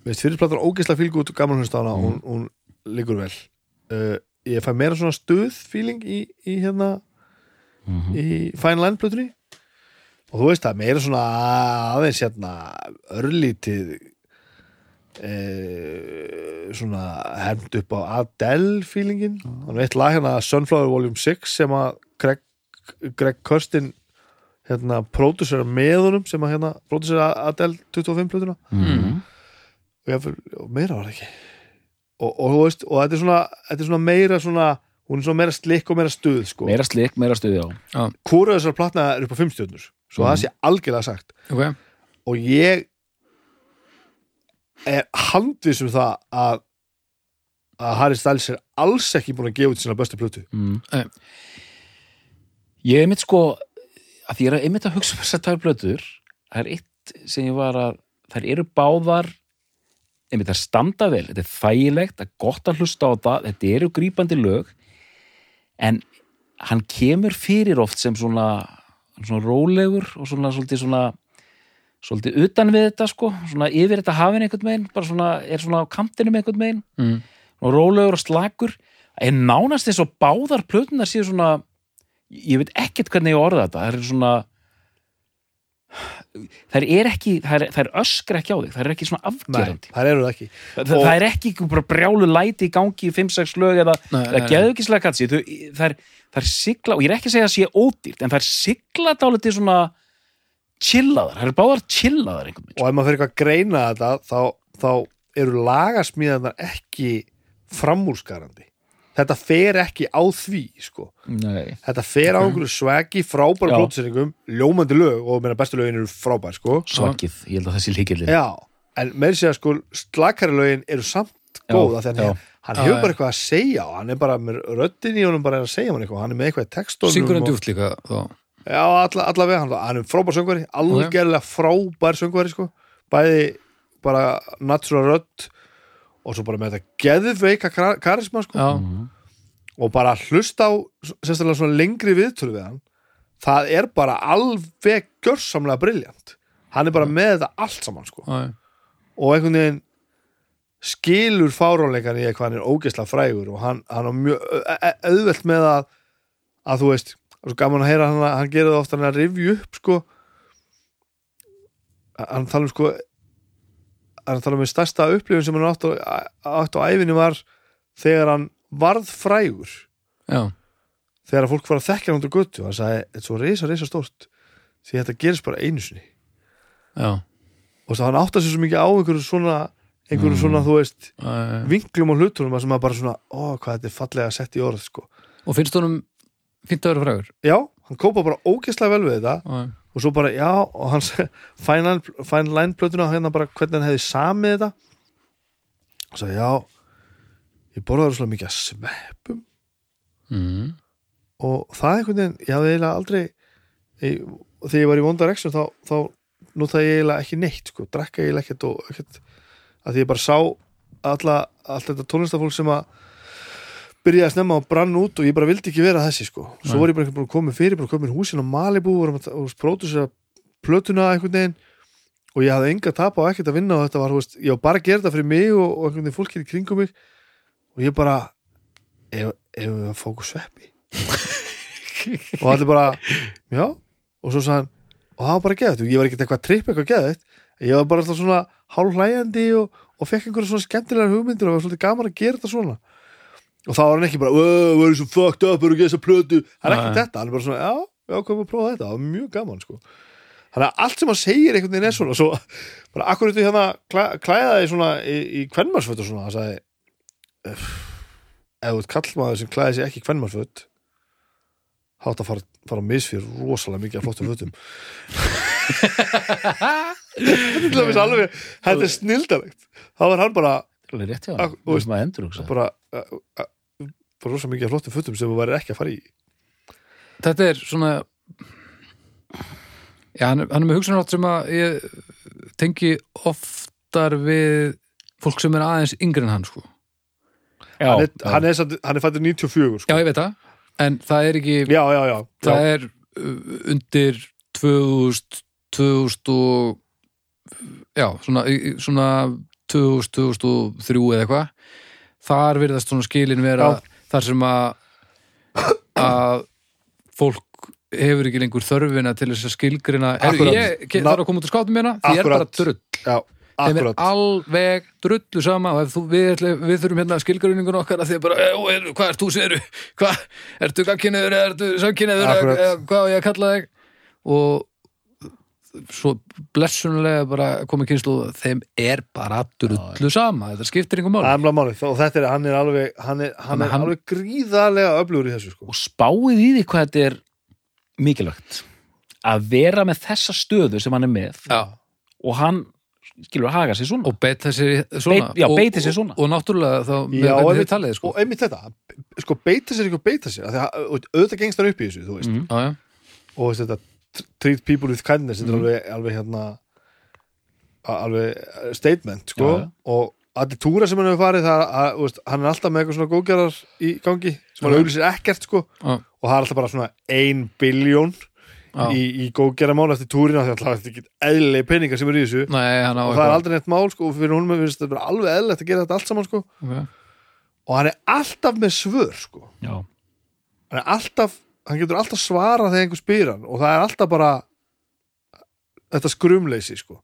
Veist, fyrirplatar ógeðslega fílgu út gaman á hana, hún, hún liggur vel. Uh, Ég fæ meira svona stuð feeling í, í hérna í Fine Line plötunni. Og þú veist það, meira svona aðeins hérna örlítið e, svona hefnd upp á Adele feelingin. Hann veit lag hérna Sunflower Volume 6 sem að Greg, Greg Kirsten hérna pródusera með honum sem að hérna pródusera Adele 25 plötuna. Mm. og, ég, og meira var það ekki. Og, og, þú veist, og þetta er svona, þetta er svona meira svona hún er svona meira slikk og meira stuð sko. meira slik, meira stuði á hvora þessar platna er upp á 5 stjörnur svo það sé algjörlega sagt. Ok, og ég er handvis um það að að Harry Styles er alls ekki búin að gefa út sína bestu plötu mm. Nei. ég er mitt sko að því ég er einmitt að hugsa um þessar tvær blöður það er eitt sem ég var að þær eru báðar einmitt þær standa vel, þetta er þægilegt það er gott að hlusta á það, þetta eru grípandi lög en hann kemur fyrir oft sem svona, svona rólegur og svona svolítið svona svolítið utan við þetta sko svona yfir þetta hafin einhvern veginn bara svona, er svona á kantinum einhvern veginn. Mm. og rólegur og slakur. En nánast eins og báðar plötunar séu svona ég veit ekkert hvernig ég orða þetta það er svona það er ekki er, það er öskra ekki á þig, það er ekki svona afgerandi. það eru það ekki. Það, Og- það er ekki bara brjálu læti í gangi í 5-6 lög eða, Nei, eða nei, geðu ekki slega katsi það er sigla, og ég er ekki að segja að sé ódýrt en er sigla dálítið svona chillaðar, það er báðar chillaðar einhvern og veginn ef maður fyrir eitthvað að greina þetta þá, þá eru lagasmíðanar ekki framúrskarandi. Þetta fer ekki á því sko. Nei. þetta fer á einhverju swaggi frábæra plótseringum, ljómandi lög og meina bestu lögin eru frábær sko. svakið, ég held að það sé líkilið Já, en með sér sko slakari lögin eru samt Já, góða þannig að hann hefur bara eitthvað að segja og hann er bara með röddin í honum bara að segja hann eitthvað, hann er með eitthvað í textunum Syngur hann og- djúft líka þá Já, alla, allavega, hann, hann er frábær söngvari algjörlega frábær söngvari sko. bæði bara natural rödd og svo bara með þetta geðveika kar- karisma sko. Og bara hlusta á sérstaklega svona lengri viðtölu við hann það er bara alveg gjörsamlega briljant hann er bara með þetta allt saman sko. og einhvern veginn skilur fáráleikan í eitthvað hann er ógeðslega frægur og hann, hann er mjög auðvelt með að að þú veist, er svo gaman að heyra hann, hann gerir það ofta hann að rifju upp sko. Hann tala um sko hann tala um einn stærsta upplifun sem hann átt á, átt á æfinni var þegar hann varð frægur. Já, þegar að fólk var að þekkja hann út á göttu hann sagði, þetta er svo reysa, reysa stórt því þetta gerist bara einu sinni. Já, og það hann átta sér svo mikið á einhverju svona einhverju svona, þú veist, já. vinklum og hlutunum að sem að bara svona, ó, hvað þetta er fallega sett í orð, sko. Og finnst honum fínt að vera frægur. Já, hann kópa bara ógeðslega vel við þetta. Já, og svo bara, já, og hann fine fine line plötuna hérna bara hvernig hann hefði samið þetta. Og sagði, já ég borðaði rosalega mikið að sveppum. Mm. og það einhvern veginn, ég hafði eiginlega aldrei ég, þegar ég var í Direction þá, þá notaði ég eiginlega ekki neitt sko, drekka eiginlega ekkert og ekkert. Að því ég bara sá alla, allt þetta tónlistafólk sem að byrjaði að snemma og brann út og ég bara vildi ekki vera þessi sko. Svo Nei. var ég bara einhvern búin að koma fyrir, bara komið húsin á Malibu og, pródusera plötuna einhvern veginn. Og ég hafði enga tapa og ekkert að vinna og þetta var, veist, ég var bara að gera þetta fyrir mig og, og einhvern veginn fólkið í kringum mig. Og ég bara ef við að okkur sveppi. Og allir bara já, og svo hann og það var bara og ég var ekkert eitthvað að trippa eitthvað geðvægt, ég var bara alltaf svona hálf hlæjandi og, og fekk einhverja svona skemmtilegar hugmyndir og var svolítið gaman að gera þetta svona og þá var hann ekki bara, "Ö, hvað er svo fucked up, eru ekki þess að plötu. Það er ekki þetta, hann er bara svona, já, já, komum að prófa þetta. Það var mjög gaman, sko. Þannig að allt sem hann segir einhvern veginn er svona svo, bara akkur þetta hérna klæ, klæða því svona í, í kvenmarsföt og svona? Hann sagði "Ef ef þú ert kallmaður sem klæði sig ekki í kvenmarsföt þá átt að fara, fara á misfyr rosalega mikið af flottum fötum. Þetta er alveg þetta er snildalegt þá var hann bara, Það er rétt hjá hann, þú veist maður endur hugsa bara, bara rosalega mikið flottum fötum sem þú væri ekki að fara í þetta er svona já, hann, er- hann er með hugsunátt sem að ég tengi oftar við fólk sem er aðeins yngri en hann sko. Já, hann er, hann er, samt- hann er fættur 94 sko. já, ég veit það, en það er ekki já, já, já, það já. er uh, undir 2000 2000 og já, svona, í- í- svona 2000, 2003 eða eitthvað þar virðast svona skilin vera Já. þar sem að að fólk hefur ekki lengur þörfina til þess að skilgrina Akkurat. ég ke- þarf að koma út að skáta mér því ég er bara Akkurat. drull já, þeim er akkurat alveg drullu sama og ef þú, við, ætli- við þurfum hérna skilgruningun okkar að því að bara, "Ó, er, hvað ert þú séru hvað, ertu gagkinniður eða ertu samkinniður Akkurat. eða hvað á ég að kalla þig og svo blessunlega bara komið kynslu þeim er bara drullu sama þetta skiptir einhver mál og þetta er, hann er alveg hann er, hann er alveg gríðarlega öflugur í þessu sko. og spáið í því hvað þetta er mikilvægt að vera með þessa stöðu sem hann er með Já. og hann skilur að haga sér svona og beita sér svona Beit- já, og, sér og- svona. og, náttúrulega þá Já, þið talið sko. og einmitt þetta, sko beita sér ekki og beita sér að og auðvitað gengst hann upp í þessu Mhm. já, já. og þetta treat people with kindness, þetta Mhm. er alveg, alveg hérna alveg eh, statement sko, já. og allir túra sem hann hefur farið það, að, veist, hann er alltaf með eitthvað svona góðgerðar í gangi, sem hann auglýsir ekkert sko, Já. og það er alltaf bara svona ein biljón Já. í, í góðgerðarmál eftir að það er ekki eðlilegi peningar sem er í þessu Nei, og það er aldrei neitt mál sko, og fyrir hún með finnst þetta bara alveg eðlilegt að gera þetta allt saman sko, okay. og hann er alltaf með svör sko hann er alltaf hann getur alltaf svarað þegar einhver spyr hann og það er alltaf bara þetta skrumleysi sko.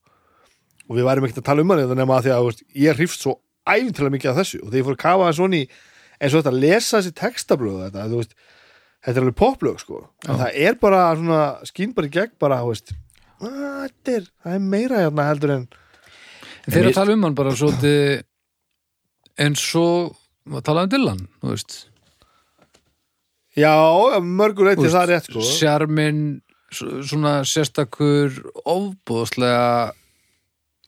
Og við værum ekkert að tala um hann eða nema að því að veist, ég hrifst svo æfintilega mikið af þessu. Og þegar ég fór að kafa það svona í eins og þetta að lesa þessi textablöð þetta, þú veist, þetta er alveg poplög sko. En það er bara svona skín bara í gegn bara, þú veist "Ah, þetta er, það er meira hérna heldur en En En að tala um hann bara svolítið eins og að tala um Dylan, þú veist já, já, mörgur leiti það er rétt sko Sjarmin, svona sérstakur ofbúðslega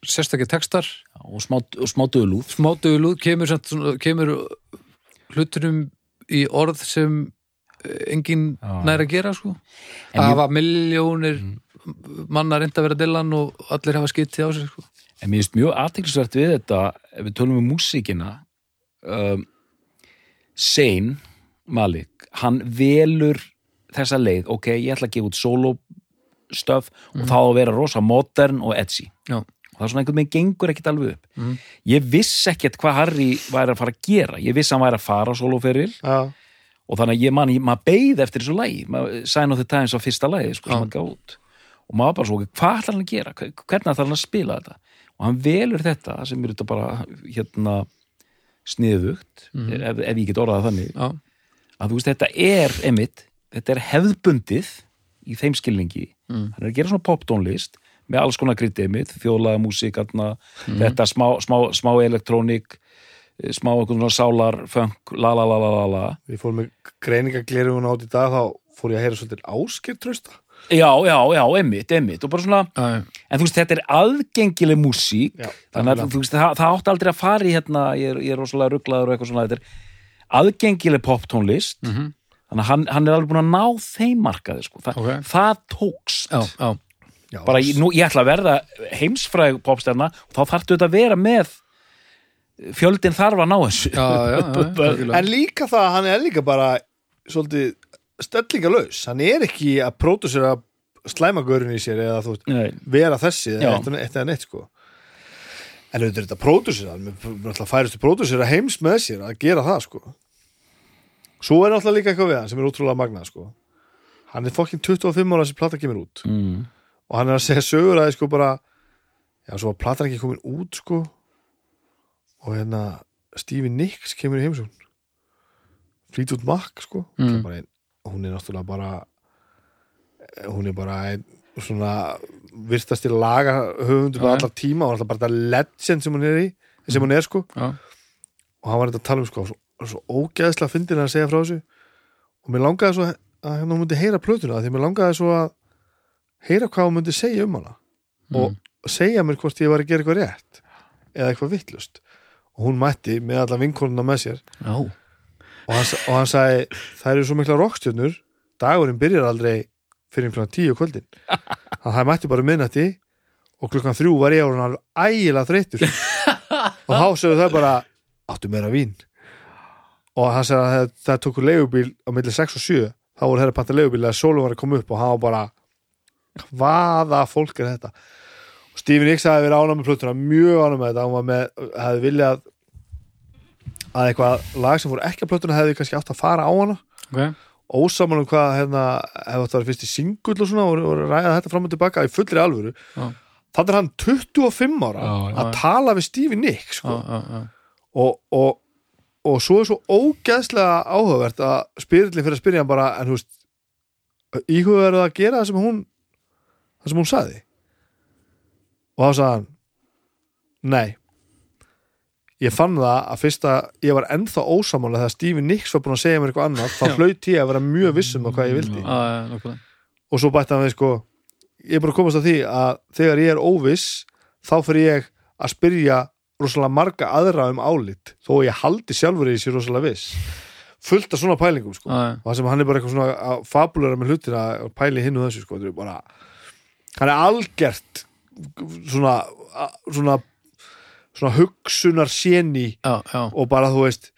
sérstakir textar og smá, og smá dölúð smádögulúð kemur, samt svona- kemur hlutunum í orð sem eh, enginn Já. nær að gera sko. En það ég- hafa miljónir manna reynda að vera Dylan og allir hafa skitið á sig sko. En mér finnst mjög aðteklisvert við þetta ef við tölum um músíkina um, Sein Malik, hann velur þessa leið, ok, ég ætla að gefa út solostöf og þá að vera rosa modern og edgy. Já. og það er svona einhvern veginn gengur ekkit alveg upp. Mhm. ég vissi ekkert hvað Harry væri að fara að gera. Ég vissi að hann væri að fara á soloferil. Já, og þannig að ég man, ég, maður beið eftir þessu lægi Sign of the Times á fyrsta lægi sko, sem Já. hann gaf út. Og maður bara svo, hvað ætlar hann að gera? Hvernig ætlar hann að spila þetta? Og hann velur þetta sem er þetta bara hérna sniðugt Mhm. ef, ef ég get orðað þannig. Já. Að þú veist, þetta er einmitt, þetta er hefðbundið í þeim skilningi. Mm. hann er að gera svona poptónlist með alls konar kryddið einmitt, þjóðlaga músík Mhm. þetta smá, smá, smá elektrónik eh, smá einhvern svona sálar funk, la la la la la la. Ég fór með greiningaglerun át í dag þá fór ég að heyra svolítið ásker trösta Já, já, já, einmitt, einmitt. Og bara svona, Já, en þú veist, þetta er aðgengileg músík, Já, þannig að þú veist, það, það átti aldrei að fara í hérna, ég er, ég er rosalega rugglaður og eitthvað svona, þetta er aðgengileg poptónlist, Mhm. þannig að hann, hann er alveg búin að ná þeim markaði, sko, Þa, Ok. það tókst já, já. já, bara, ég, nú, ég ætla að verða heimsfræg popstjarna og þá þarftu þetta að vera með fjöldin þarf að ná þessu já, já, já, algjörlega. En líka það, hann er líka bara svolítið stellingalös, hann er ekki að pródusera slæmagörun í sér eða þú veist, vera þessi Já. eða eitt, eitt eða neitt sko en auðvitað þetta pródusir hann færistu pródusir að heims með sér að gera það sko. Svo er náttúrulega líka eitthvað við hann sem er ótrúlega magnað sko. Hann er fokkin 25 ára sem plata kemur út. Mm. og hann er að segja sögur að sko bara já, svo var platan ekki komin út sko. Og hérna Stevie Nicks kemur í heimsókn. Fleetwood Mac sko. Mm. Hún er náttúrulega bara hún er bara ein, svona virtasti laga höfundur Já, með já. allar tíma og alltaf bara þetta legend sem hún er í sem hún er sko. Já. og hann var þetta að tala um sko svo, svo ógeðslega fyndir að segja frá þessu. Og mér langaði svo að hérna hún myndi heyra plötuna því mér langaði svo að heyra hvað hún myndi segja um hana. Og segja mér hvort ég var að gera eitthvað rétt eða eitthvað vittlust og hún mætti með alla vinkonuna með sér. Já. og hann, og hann sagði það eru svo mikla rockstjörnur dagurinn byrjar aldrei fyrir klukkan tíu kvöldin. Þannig að það mætti bara minnati og klukkan þrjú var ég orðin alveg ægilega þreyttur. Og þá sögðu það bara áttu meira vín? Og hann sagði að það, það tóku leigubíl á milli 6 og 7 þá voru þeirra panta leigubíl að sólum var að koma upp og hann var bara hvaða fólk er þetta? Og Stephen Nicks hafði verið ánægð með plötuna mjög ánægð með þetta. Hann var með, hefði viljað að eitthvað lag sem fór ekki að plötuna hefði kannski átt að fara á hana. Okay. Ósaman um hvað hérna, hefði átt að vera fyrst í singull og svona og, og ræða þetta fram og tilbaka í fullri alvöru. Já. þannig er hann 25 ára Já, já, að tala við Stephen Nicks sko. og, og, og svo er svo ógeðslega áhugavert að spyrillin fyrir að spyrja hann bara en þú veist íhugaður að gera það sem hún það sem hún saði og þá sagði hann nei ég fann það að fyrst að ég var ennþá ósamála þegar Stephen Nicks var búin að segja mér eitthvað annað þá hlaut ég að vera mjög vissum á hvað ég vildi. Nákvæmlega. og svo bætti hann við sko ég er bara að komast að því að þegar ég er óviss þá fyrir ég að spyrja rosalega marga aðra um álit þó ég haldi sjálfur í þessi rosalega viss. Fullt af svona pælingum sko. Já. og það sem hann er bara eitthvað svona að fabulera með hlutir að pæli hinn og þessu sko. Bara hann er algert svona svona, svona hugsunar séni og bara þú veist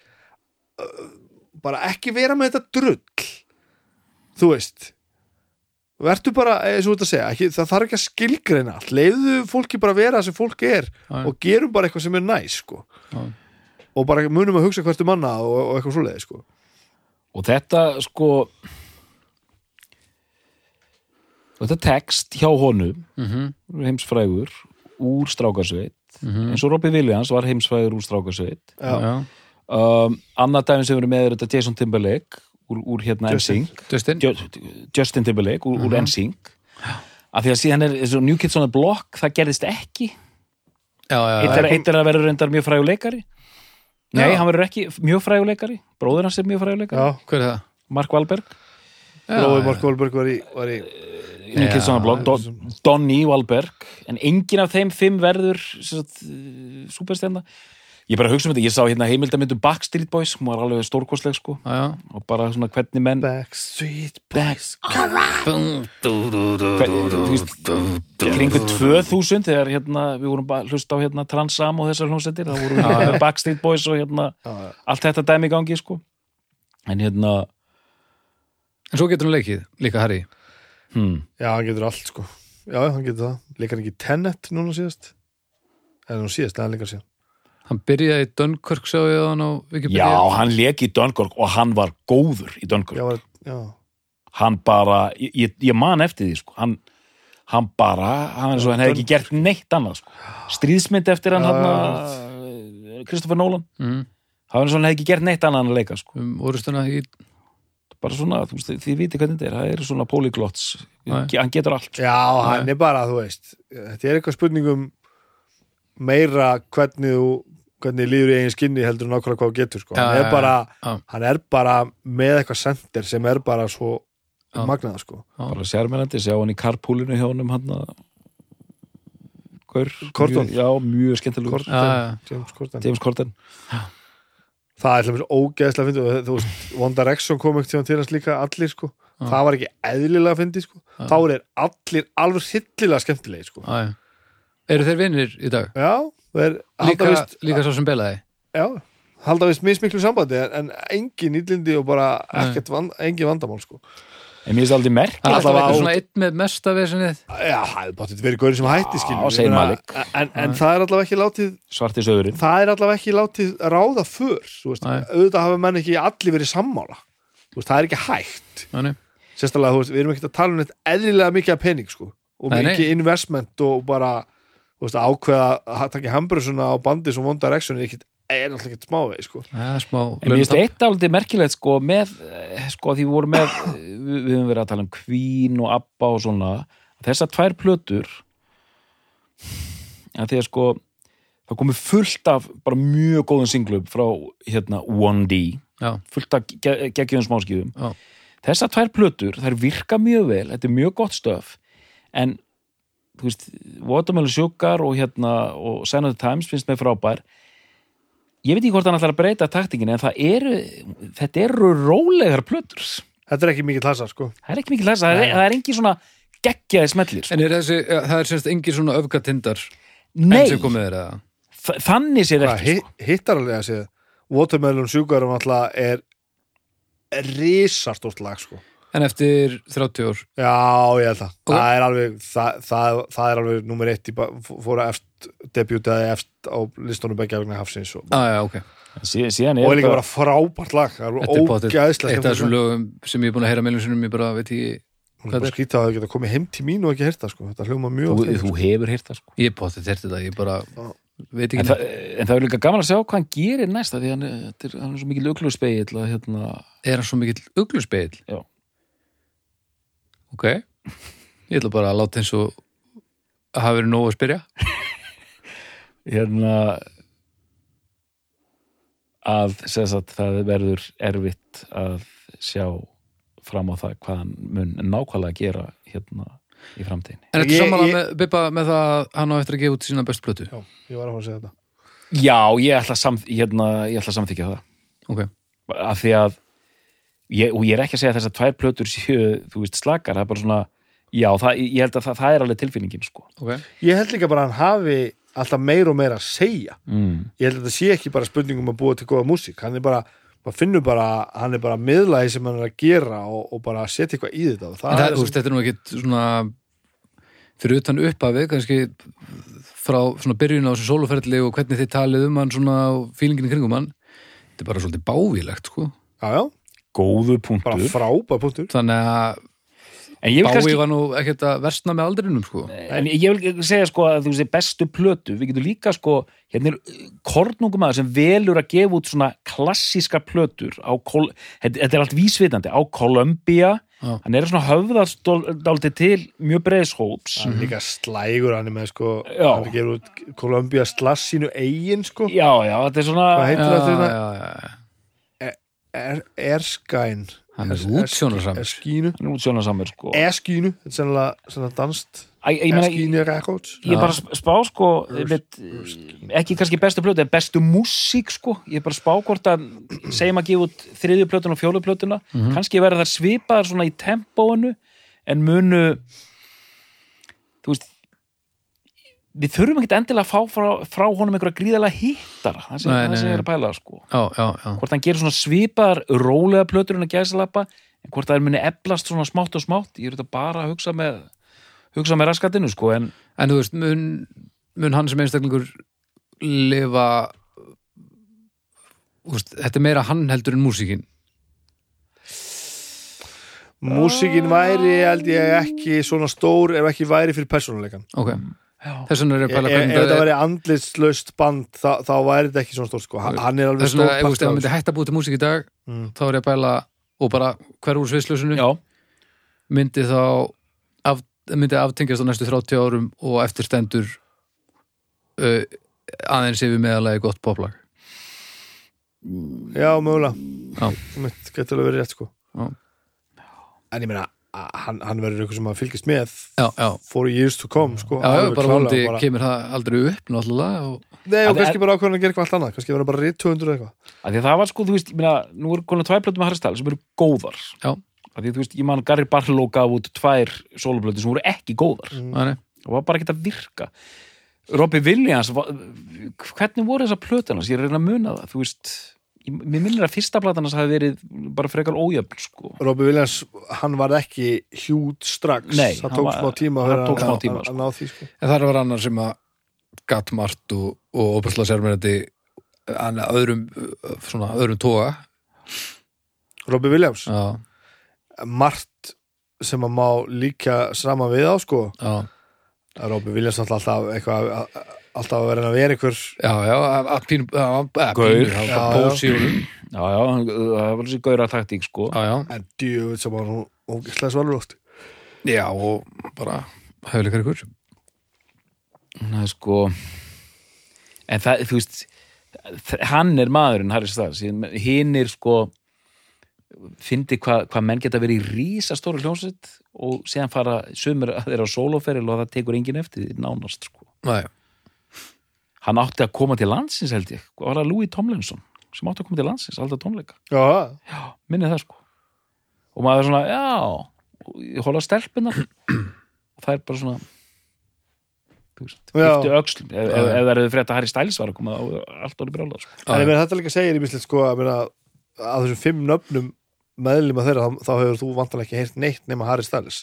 bara ekki vera með þetta drull þú veist verður bara, eins og þú ert að segja ekki, það þarf ekki að skilgreina allt leiðu fólki bara vera sem fólk er Já. og gerum bara eitthvað sem er næs sko. Og bara munum að hugsa hvert um manna og, og eitthvað svoleiði sko. og þetta sko þetta text hjá honum Mhm, heimsfrægur úr strákarsveit mhm. eins og Robbie Williams var heimsfrægur úr strákarsveit um, annað dæmi sem verið með er þetta Jason Timberlake úr, úr hérna Justin. Justin. Ju- Justin Timberlake úr, úr Mhm. NSYNC af því að síðan er eins og New Kids on the Block það gerðist ekki. Já, já, eitt er, er að vera reyndar mjög fræguleikari nei, Já. hann verður ekki mjög fræguleikari bróður hans er mjög fræguleikari já, Hver er það? Mark Wahlberg, Rói Mark Wahlberg var í, var í The Block Já, Don, Donny Wahlberg. En engin af þeim fimm verður superstenda ég bara hugsa um þetta, ég sá hérna heimildamöndu Backstreet Boys, hún var alveg stórkostleg sko. Já. og bara svona hvernig menn Backstreet veist, kringu 2000 þegar hérna, við vorum bara að hlusta á hérna Transam og þessar hljómsveitir, þá vorum við með Backstreet Boys og hérna já. allt þetta dæmi í gangi sko. En hérna En svo getur hann leikið, líka Harry. Hmm, já, hann getur allt sko já, hann getur það leikar ekki Tenet núna síðast eða nú síðast, hann leikar síðan Hann byrjaði í Dunkirk, sá ég hann á Wikipedia. já, hann leik í Dunkirk og hann var góður í Dunkirk já, var, já, hann bara, ég, ég, ég man eftir því sko. hann, hann bara hann, er svo, hann hefði ekki gert neitt annað sko. stríðsmynd eftir hann Já. hann Kristoffer Nolan Mm. hann er svo, hann hefði ekki gert neitt annað en að leika sko. Um orustuna í... bara svona, þú veist, þið viti hvernig þetta er það eru svona polyglots, Nei. hann getur allt já, hann er bara, þú veist þetta er eitthvað spurningum meira hvernig þú hvernig líður í eigin skinni heldur nákvæmlega hvað þú getur sko. Já, hann, er bara, já. hann er bara með eitthvað sender sem er bara svo magnað sko. bara sérmennandi, sjá hann í karpúlinu hjá honum hann að Cordon. mjög, já, mjög skemmtilegur. James Corden það er hljómsið ógeðslega fyndið og þú veist, One Direction kom ekkert tíma til hans líka allir sko, Já. það var ekki eðlilega fyndið sko, Já. þá er allir alveg hillilega skemmtilegi sko já. Eru þeir vinnir í dag? já, halda Líka, vist, líka svo sem belaði? já, halda vist mismiklu sambandi en, en engin íllindi og bara ekkert engin vandamál sko En mér finnst aldrei Það er merkilegt alltaf Allavega eitthvað svona einn með mesta vesenið Já, það er báttið verið gaurið sem hætti skilur Já, Ég segir meina, Malik. en, en það er allavega ekki látið svarti söðurinn. það er allavega ekki látið ráða för þú veist, Nei. auðvitað hafa menn ekki allir verið sammála Þú veist, það er ekki hægt Þannig. sérstaklega, þú veist, við erum ekki að tala um þetta eðlilega mikið af pening sko og Nei, nei. mikið investment og bara þú veist, ákveða að taka hamburgsuna á bandi sem One Direction er ekkit er náttúrulega ekkert smávegi sko. Smá En mér finnst eitt aldrei merkilegt sko með, eh, sko því við vorum með við, við höfum verið að tala um Queen og Abba og svona, þessar tvær plötur að því að sko það komið fullt af bara mjög góðum singlum frá hérna 1D Já, fullt af ge- geggjum smáskífum já, þessar tvær plötur, þær virka mjög vel þetta er mjög gott stöf en þú veist, Watermelon Sugar og hérna, og Sign of the Times finnst mér frábær ég veit ekki hvort hann ætlar að breyta taktingin en það eru, þetta eru rólegar plötur, þetta er ekki mikið klasa sko. Það er ekki mikið lesa það er, það er engin svona geggjaði smellir sko. En er þessi, ja, það er semst engin svona öfgatindar nei, er þa- þannig séð ekki sko. hi- hittar alveg að segja Watermelon Sugar um er risastórt lag sko En eftir 30 ár Já, ég held það. Ok. Það er alveg, það, það, það er alveg nummer eitt í, fóra eftir, debutaði eftir á listunum begja vegna hafsins og, ah, já, ok sí, síðan og er líka bara frábært lag. Það Þetta er ógæðslega. Eitt af þessum lögum sem ég er búin að heyra sinum ég bara veit ekki Hún hvað er bara er skrítið að það geta komið heim til mín og ekki hérta sko. Þetta hljóma mjög þú, þú sko. hefur heyrt það sko Ég er hérti þetta, ég bara veit ekki en, það, en það er líka gaman að sjá hvað hann gerir næsta því hann, er- þetta er, hann er svo mikið lögluspegill að hérna Er hann svo mikill ugluspeil? Já. Ok Ég ætla bara að láta eins og að hafa verið nóg að spyrja hérna að sagt, það verður erfitt að sjá fram á það hvað hann mun nákvæmlega gera hérna í framtíðinni. En þetta Ég- samanlega ég- með, Bibba með það að hann á eftir að gefa út sína bestu plötu Já, ég var að fara að segja þetta. Já, ég ætla hérna, ég ætla að samþykja það. Ok, Af því að ég, og ég er ekki að segja að þessar tvær plötur séu, þú veist, slakar, það er bara svona já, það, ég held að það, það er alveg tilfinningin sko. ok Ég held líka bara að hann hafi alltaf meira og meira að segja. mm. Ég held að þetta sé ekki bara spurningum að búa til góða músík. Hann er bara, maður finnur bara, hann er bara miðlæði sem hann er að gera og, og bara setja eitthvað í þetta. Og En það, það, er þú veist, þetta er nú ekkit svona fyrir utan upphafið, kannski frá svona byrjun á þessu sóluferðli og hvernig þið talið um hann svona og fílingin í kringum hann þetta er bara svolítið bávílegt, sko já, já, Góðu bara punktur. frábær punktur. þannig að En ég vil Bái kannski var nú ekkert að versna með aldrinum, sko En ég vil segja sko að þú veist bestu plötu, við getum líka sko hérna er kornungum aður sem velur að gefa út svona klassíska plötur á, Kol- þetta þetta er allt vísvitandi á Columbia, Já. hann er svona höfðardálti til mjög breiðs hóps hann er líka slægur hann er með sko Já. hann er gefur út Columbia Slash sínu eigin sko Já, já, þetta er svona hvað heitir já, það þetta já, já. Er, Erskine Hann er útsjónarsamur. Erskínu hann er út sjónasamur sko Erskínu þetta er sennilega svona danst Erskínu Records? ég er bara að spá sko veit, ekki kannski bestu plötu en bestu músík sko. Ég er bara að spá hvort að segjum að gefa út þriðju plötuna og fjólu plötuna. Kannski verða þær svipaðar svona í tempóinu en munu þú veist við þurfum ekkert endilega að fá frá, frá honum einhverja gríðalega hittara. Það sem, það er að pæla sko. Já, já, já. hvort hann gerir svona svipaðar rólega plötur en að gæsalappa en hvort það muni eflast svona smátt og smátt ég er þetta bara að hugsa með hugsa með raskatinu sko en En þú veist, mun, mun hann sem einstaklingur lifa úst, þetta er meira hann heldur en músíkin? Músíkin væri held ég ekki svona stór ef ekki væri fyrir persónuleikan ok, þess vegna er ég ef að pæla ef hvernig þetta það er væri andlitslaust band þá, þá væri þetta ekki svona stór sko. Hann er alveg þess vegna, stór ef ef hann myndi hætta að búið til músík í dag Mm. þá er ég að pæla, og bara hver úr sviðslösinu já, myndi þá af, myndi aftengjast á næstu 30 árum og eftir stendur uh, aðeins yfir meðalagi gott poplag. Já mögulega. Já. það getur alveg verið rétt sko. Já. en ég meina hann, hann verður eitthvað sem að fylgist með já, já, for years to come sko. Já, bara bara- kemur það aldrei upp náttúrulega og, Nei, og kannski bara ákveðin að gera eitthvað allt annað. Kannski verður bara rít 200 eitthvað. Að því að það var sko, þú veist, ég meina nú er konar tvær plötum að Harry Styles sem eru góðar. Því þú veist, ég man Gary Barlow gaf út tvær sóluplötu sem voru ekki góðar. Mm. Og var bara ekki að virka. Robbie Williams hvernig voru þessar plötunas, ég er að reyna að muna það þú veist, mér minnir að fyrsta platan hans hafi verið bara frekar ójöfn sko. Robbie Williams, hann var ekki hjút strax, Nei, það hann tók smá tíma að það vera- tók smá að- tíma, að- sko. að ná því sko. En það var annar sem að gatt margt og, og opasla sérmennandi að öðrum, uh, svona, öðrum toga Robbie Williams, Já, margt sem að má líka sama við á sko já, að Robbie Williams alltaf eitthvað að- alltaf að vera að vera einhver já, já að- að pínu, að- að Gaur. pósi já, já, hann- það var þessi gauðra taktík sko. Já, já, en djúið sem var hún ógæslega svalur já, og bara hefðleikar ykkur það er sko en það, þú veist hann er maðurinn Harry Styles. Hinn er sko fyndi hvað hva menn geta verið í rísastóru hljómsveit og síðan fara sömur að þeirra á sólóferil og það tekur enginn eftir því nánast sko. Nei, hann átti að koma til landsins held ég. Var það Louis Tomlinson sem átti að koma til landsins alltaf tónleika, já, já, minni það sko. Og maður er svona, já og ég hóla stelpuna og það er bara svona yfti öxlum. Ef, ef, ef það eru frétt að Harry Styles var að koma er allt orðið brjálað sko. En ég meina þetta líka segir í mislega sko að, meina, að þessum fimm nöfnum meðlum að þeirra, þá, þá hefur þú vantanlega ekki heyrt neitt nema Harry Styles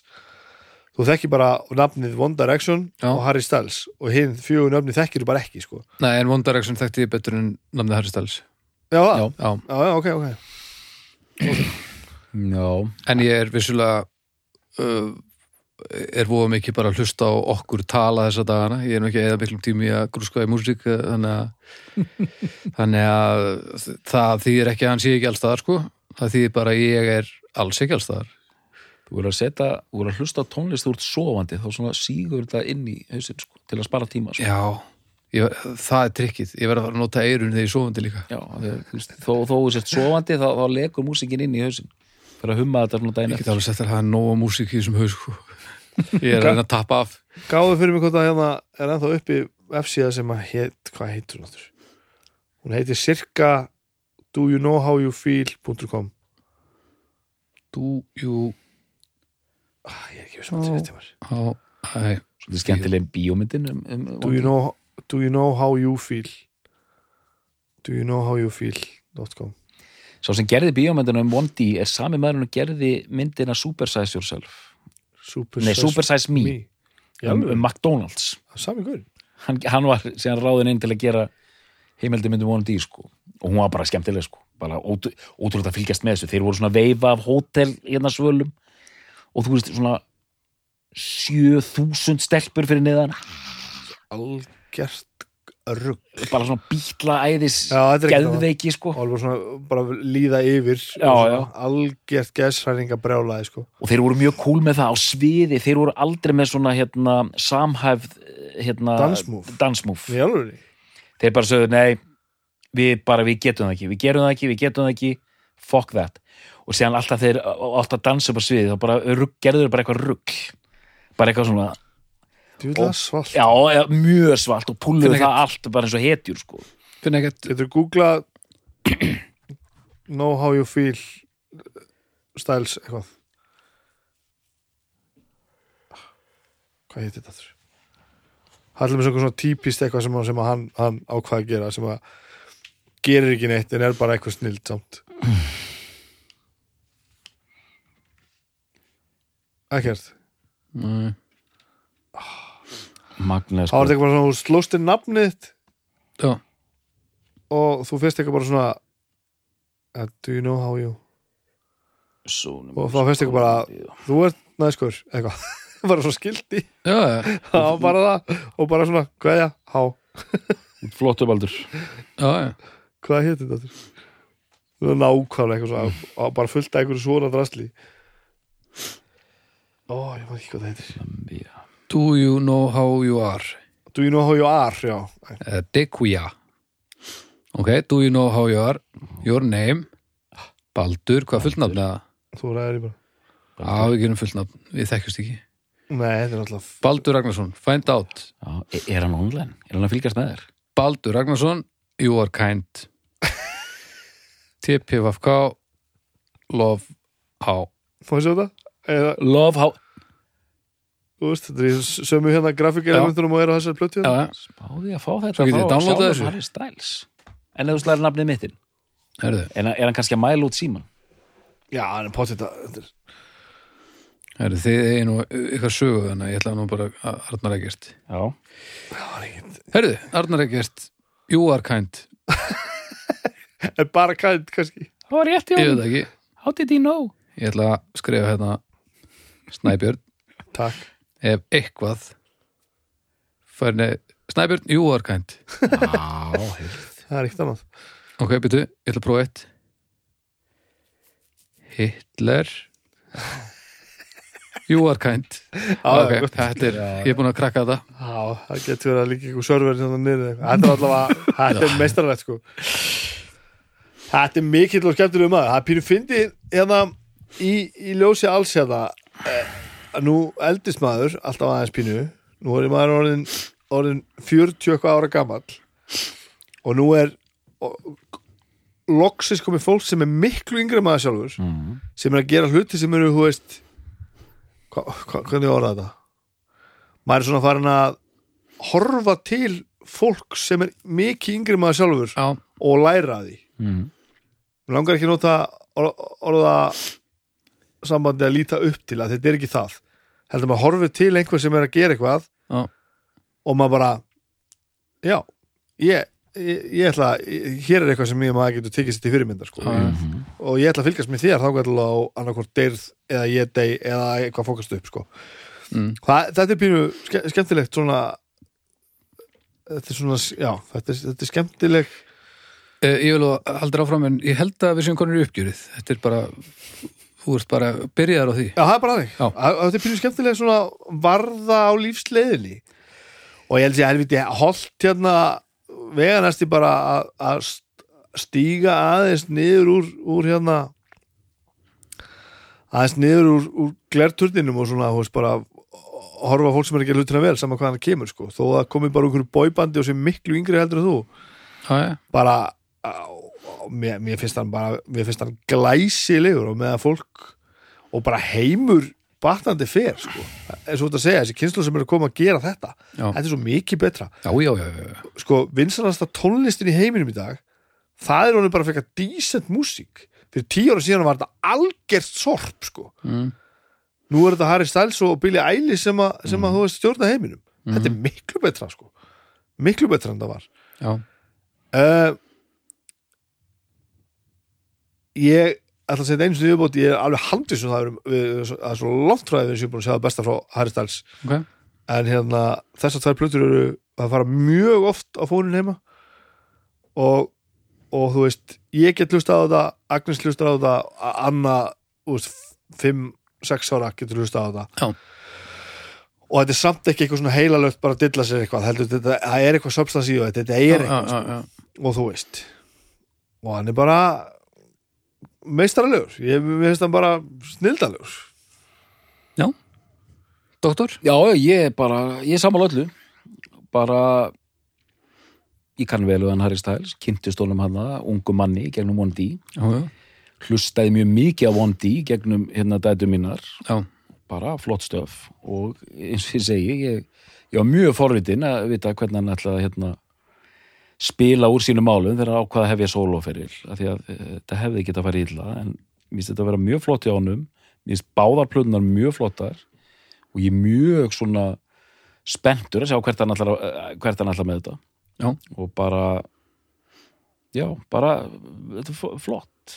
þú þekki bara nafnið One Direction Já. og Harry Styles og hinn fjögur nöfni þekkir þú bara ekki sko. Nei, en One Direction þekkti ég betur en namnið Harry Styles. Já, já, Já, já, já ok, ok. Já, en ég er vissulega uh, er voða mikið bara að hlusta á okkur tala þessa dagana, ég er nú ekki eða miklum tími að grúska í músík eh, þannig að þannig að það þýðir ekki að hann sé ekki allstaðar sko, það þýðir bara ég er alls ekki allstaðar þú voru að setja þú voru að hlusta tónlist þú ert sofandi þá svona sígur þetta inn í hausinn sko, til að spara tíma sko. Já, ég, það er trikkið. Ég verð að nota eirun þegar ég er sofandi líka. Já, þegar, þú veist, þó, þó þú sért sofandi þá, þá legur músikin inn í hausinn fyrir að humma þetta svona daginn Ég get alveg sett að það er nóga músík í þessum haus sko. Ég er að reyna að tappa af. Gáðu fyrir mig hvort að hérna er ennþá uppi F-síða sem að heit, hvað heitur hún áttur hún heitir cirka do you know how you feel.com Do you ég er ekki veist að þetta var Svolítið skemmtileg bíómyndin um, um, do you know, do you know how you feel? Do you know how you feel.com Sá sem gerði bíómyndina um 1D er sami maður og gerði myndina Supersize Yourself. Super Nei, Supersize Me, Já, um, um McDonalds. Sami guður hann, hann var síðan ráðin inn til að gera heimildi myndum 1D sko. Og hún var bara skemmtileg sko. Bara ótrú- ótrúlega að fylgjast með þessu. Þeir voru svona veifa af hótel hérna svölum og þú veist svona 7000 stelpur fyrir neðan. Algjört rugg bara svona bítla æðis Já, þetta ekki það. geðveiki sko. Svona bara líða yfir. Já, já. algjört geðsræninga brjálaði sko. Og þeir voru mjög cool með það á sviði. Þeir voru aldrei með svona hérna samhæfð hérna, alveg þeir bara sögðu nei við bara við getum það ekki, við gerum það ekki við getum það ekki, fuck that og síðan alltaf þeir alltaf dansa upp á sviði þá bara rugg, gerður þeir bara eitthvað rugg bara eitthvað svona, Og- svalt. Já, já mjög svalt og púluðu Finna það allt bara eins og hetjur sko. finn ekkert getur googla know how you feel styles eitthvað? Hvað heitir þetta þurr það er svona típist eitthvað sem, sem hann, hann ákvað að gera sem að gerir ekki neitt en er bara eitthvað snild samt ekkert? Nei. magna þá er þetta sko. eitthvað bara svona þú slóst inn nafnið Já, og þú fyrst eitthvað bara svona uh, do you know how you Sonum og þá finnst ykkur bara- þú ert næskur eitthvað. Bara svo skildi. Já, já, það var bara það. Og bara svona hvaðja, há, flottu baldur. Já, já. hvað hétt þetta? Það var nákvæmlega eitthvað svona bara fullt af einhverju svona drasli ó, ég maður ekki hvað það heitir. Já. Do you know how you are? Do you know how you are, já. Uh, Dekuja Ok, do you know how you are? Your name? Baldur, hvað fullnafn eða? þú ræðir ég bara. Já, við gerum fullnafn, við þekkjast ekki. Nei, þetta er alltaf Baldur Ragnarsson, find out. Já, er- er hann online? Er hann að fylgjast með þér? Baldur Ragnarsson, you are kind. TPFK Love How. Ég sjá þetta? Eða, Love how þú veist, þetta er í sömu hérna grafíkelementunum og er á þessari plötu Já, hérna. já. Spáði að fá þetta Svo getið frá downloadað þessu. Harry Styles En ef þú slæðir nafnið mittin herðu, er, hann- er hann kannski að mæla út síman? Já, hann er potið þetta herðu þið er nú ykkar sögu þannig að ég ætla nú bara að Arnar Eggert Já, herðu, Arnar Eggert you are kind, Er bara kænt kannski það var rétt ég veit það ekki How did he know? ég ætla að skrifa hérna Snæbjörn, Takk. Ef eitthvað færni, Snæbjörn, you are kind Já, heyrðu. Það er ekkert annað. Ok, byrju, ég ætla að prófa eitt. Hitler. You are kind Já, ok, gott. þetta er, ég er búin að krakka þetta. Já, það getur verið að líka ykkur server hérna niður eða eitthvað. Þetta er allavega, þetta er meistarlegt sko. Þetta er mikill og skemmtilega maður. Það er pínu fyndi hérna í, í ljósi alls hérna nú eldist maður alltaf aðeins pínu. Nú er maður orðin, orðin 40 eitthvað ára gamall. Og nú er og, loksis komið fólk sem er miklu yngri en maður sjálfur Mm. sem er að gera hluti sem eru, þú veist hva, hva, hvernig orða þetta? Maður er svona farin að horfa til fólk sem er mikið yngri maður sjálfur já, og læra því. Mm. Mér langar ekki að nota or, orða sambandi að líta upp til að þetta er ekki það heldur maður horfið til einhver sem er að gera eitthvað já, og maður bara já, ég, ég, ég ætla hér er eitthvað sem ég maður getur tekið sér til fyrirmyndar sko. Já. Mhm. og ég ætla að fylgjast með þér þá gætla á annarkvort deyrð eða ég dey eða eitthvað fókast upp sko. mm. það, þetta er pínu ske, skemmtilegt svona þetta er svona, já, þetta er, þetta er skemmtileg Eh, ég vil að halda áfram en ég held að við séum konur í uppgjörið þetta er bara, þú ert bara byrjaðar á því. Já, það er bara. Að- að Þetta er pínu skemmtilega svona varða á lífsleiðinni. Og ég held sér helviti holt hérna veganæsti bara að- að st- stíga aðeins niður úr, úr hérna aðeins niður úr, úr glerturninum og svona, þú veist, bara horfa fólk sem er ekki að hlutina vel saman hvað hann kemur, sko, þó að það komi bara einhverju bóibandi og sem miklu yngri heldur en þú. Já, bara á, mér, mér finnst hann bara mér finnst hann glæsilegur og með að fólk og bara heimur batnandi fer sko. eins og þetta að segja, þessi kynslu sem eru koma að gera þetta já, þetta er svo mikið betra já, já, já, já. sko, vinsanasta tónlistin í heiminum í dag það er honum bara frekar decent músík fyrir tíu ára síðan var þetta algjert sorp sko. Mm. nú er þetta Harry Styles og Billie Eilish sem, a, sem að þú veist stjórna heiminum þetta er miklu betra sko. miklu betra en það var já. uh, ég ætla að segja einu sinni viðbót ég er alveg handið sem það er, við, það er svo langt frá því við séum búin að segja besta frá Harry Styles. Ok, en hérna þessar tvær plötur eru að fara mjög oft á fónin heima. Og, og þú veist ég get hlustað á þetta, Agnes hlustað á þetta Anna, þú veist 5-6 ára getur hlustað á þetta Já. og þetta er samt ekki eitthvað svona heilalögt bara að dilla sér eitthvað heldur, þetta, það er eitthvað substans í og þetta, þetta er eitthvað já, já. og þú veist. Og hann er bara meistaralegur. Ég mér finnst hann bara snildalegur doktor, Já, ég er bara, ég er sammála öllu. Bara ég kann vel við hann Harry Styles. Kynntist honum hann ungu manni gegnum One D. Já, já, hlustaði mjög mikið á One D gegnum hérna dætu mínar. Já, bara flott stöf. Og eins og ég segi ég, ég var mjög forvitin að vita hvernig hann ætlaði að hérna, spila úr sínu málum þegar ákvaða að hefja sólóferil af því að e, þetta hefði að fara illa en mér finnst þetta að vera mjög flott í ánum mér finnst báðar plöðunar mjög flottar og ég er mjög svona spenntur að sjá hvert hann ætlar, að- hvert hann ætlar með þetta. Já. og bara já, bara þetta er fl- flott.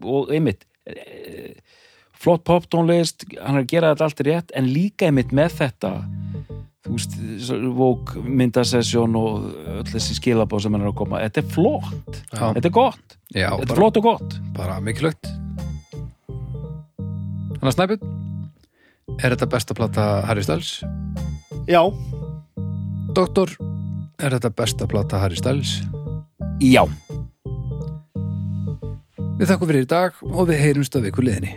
Og einmitt e, flott poptónlist, hann er að gera þetta allt rétt en líka einmitt með þetta þú veist, vók myndasessjón og öll þessi skilabóð sem hann er að koma, þetta er flott. Já, þetta er gott, já þetta er bara, flott og gott. bara mikilvægt. Þannig að Snæbjörn er þetta besta plata Harry Styles? Já, doktor, er þetta besta plata Harry Styles? Já, Við þakkum fyrir í dag og við heyrumst að viku liðinni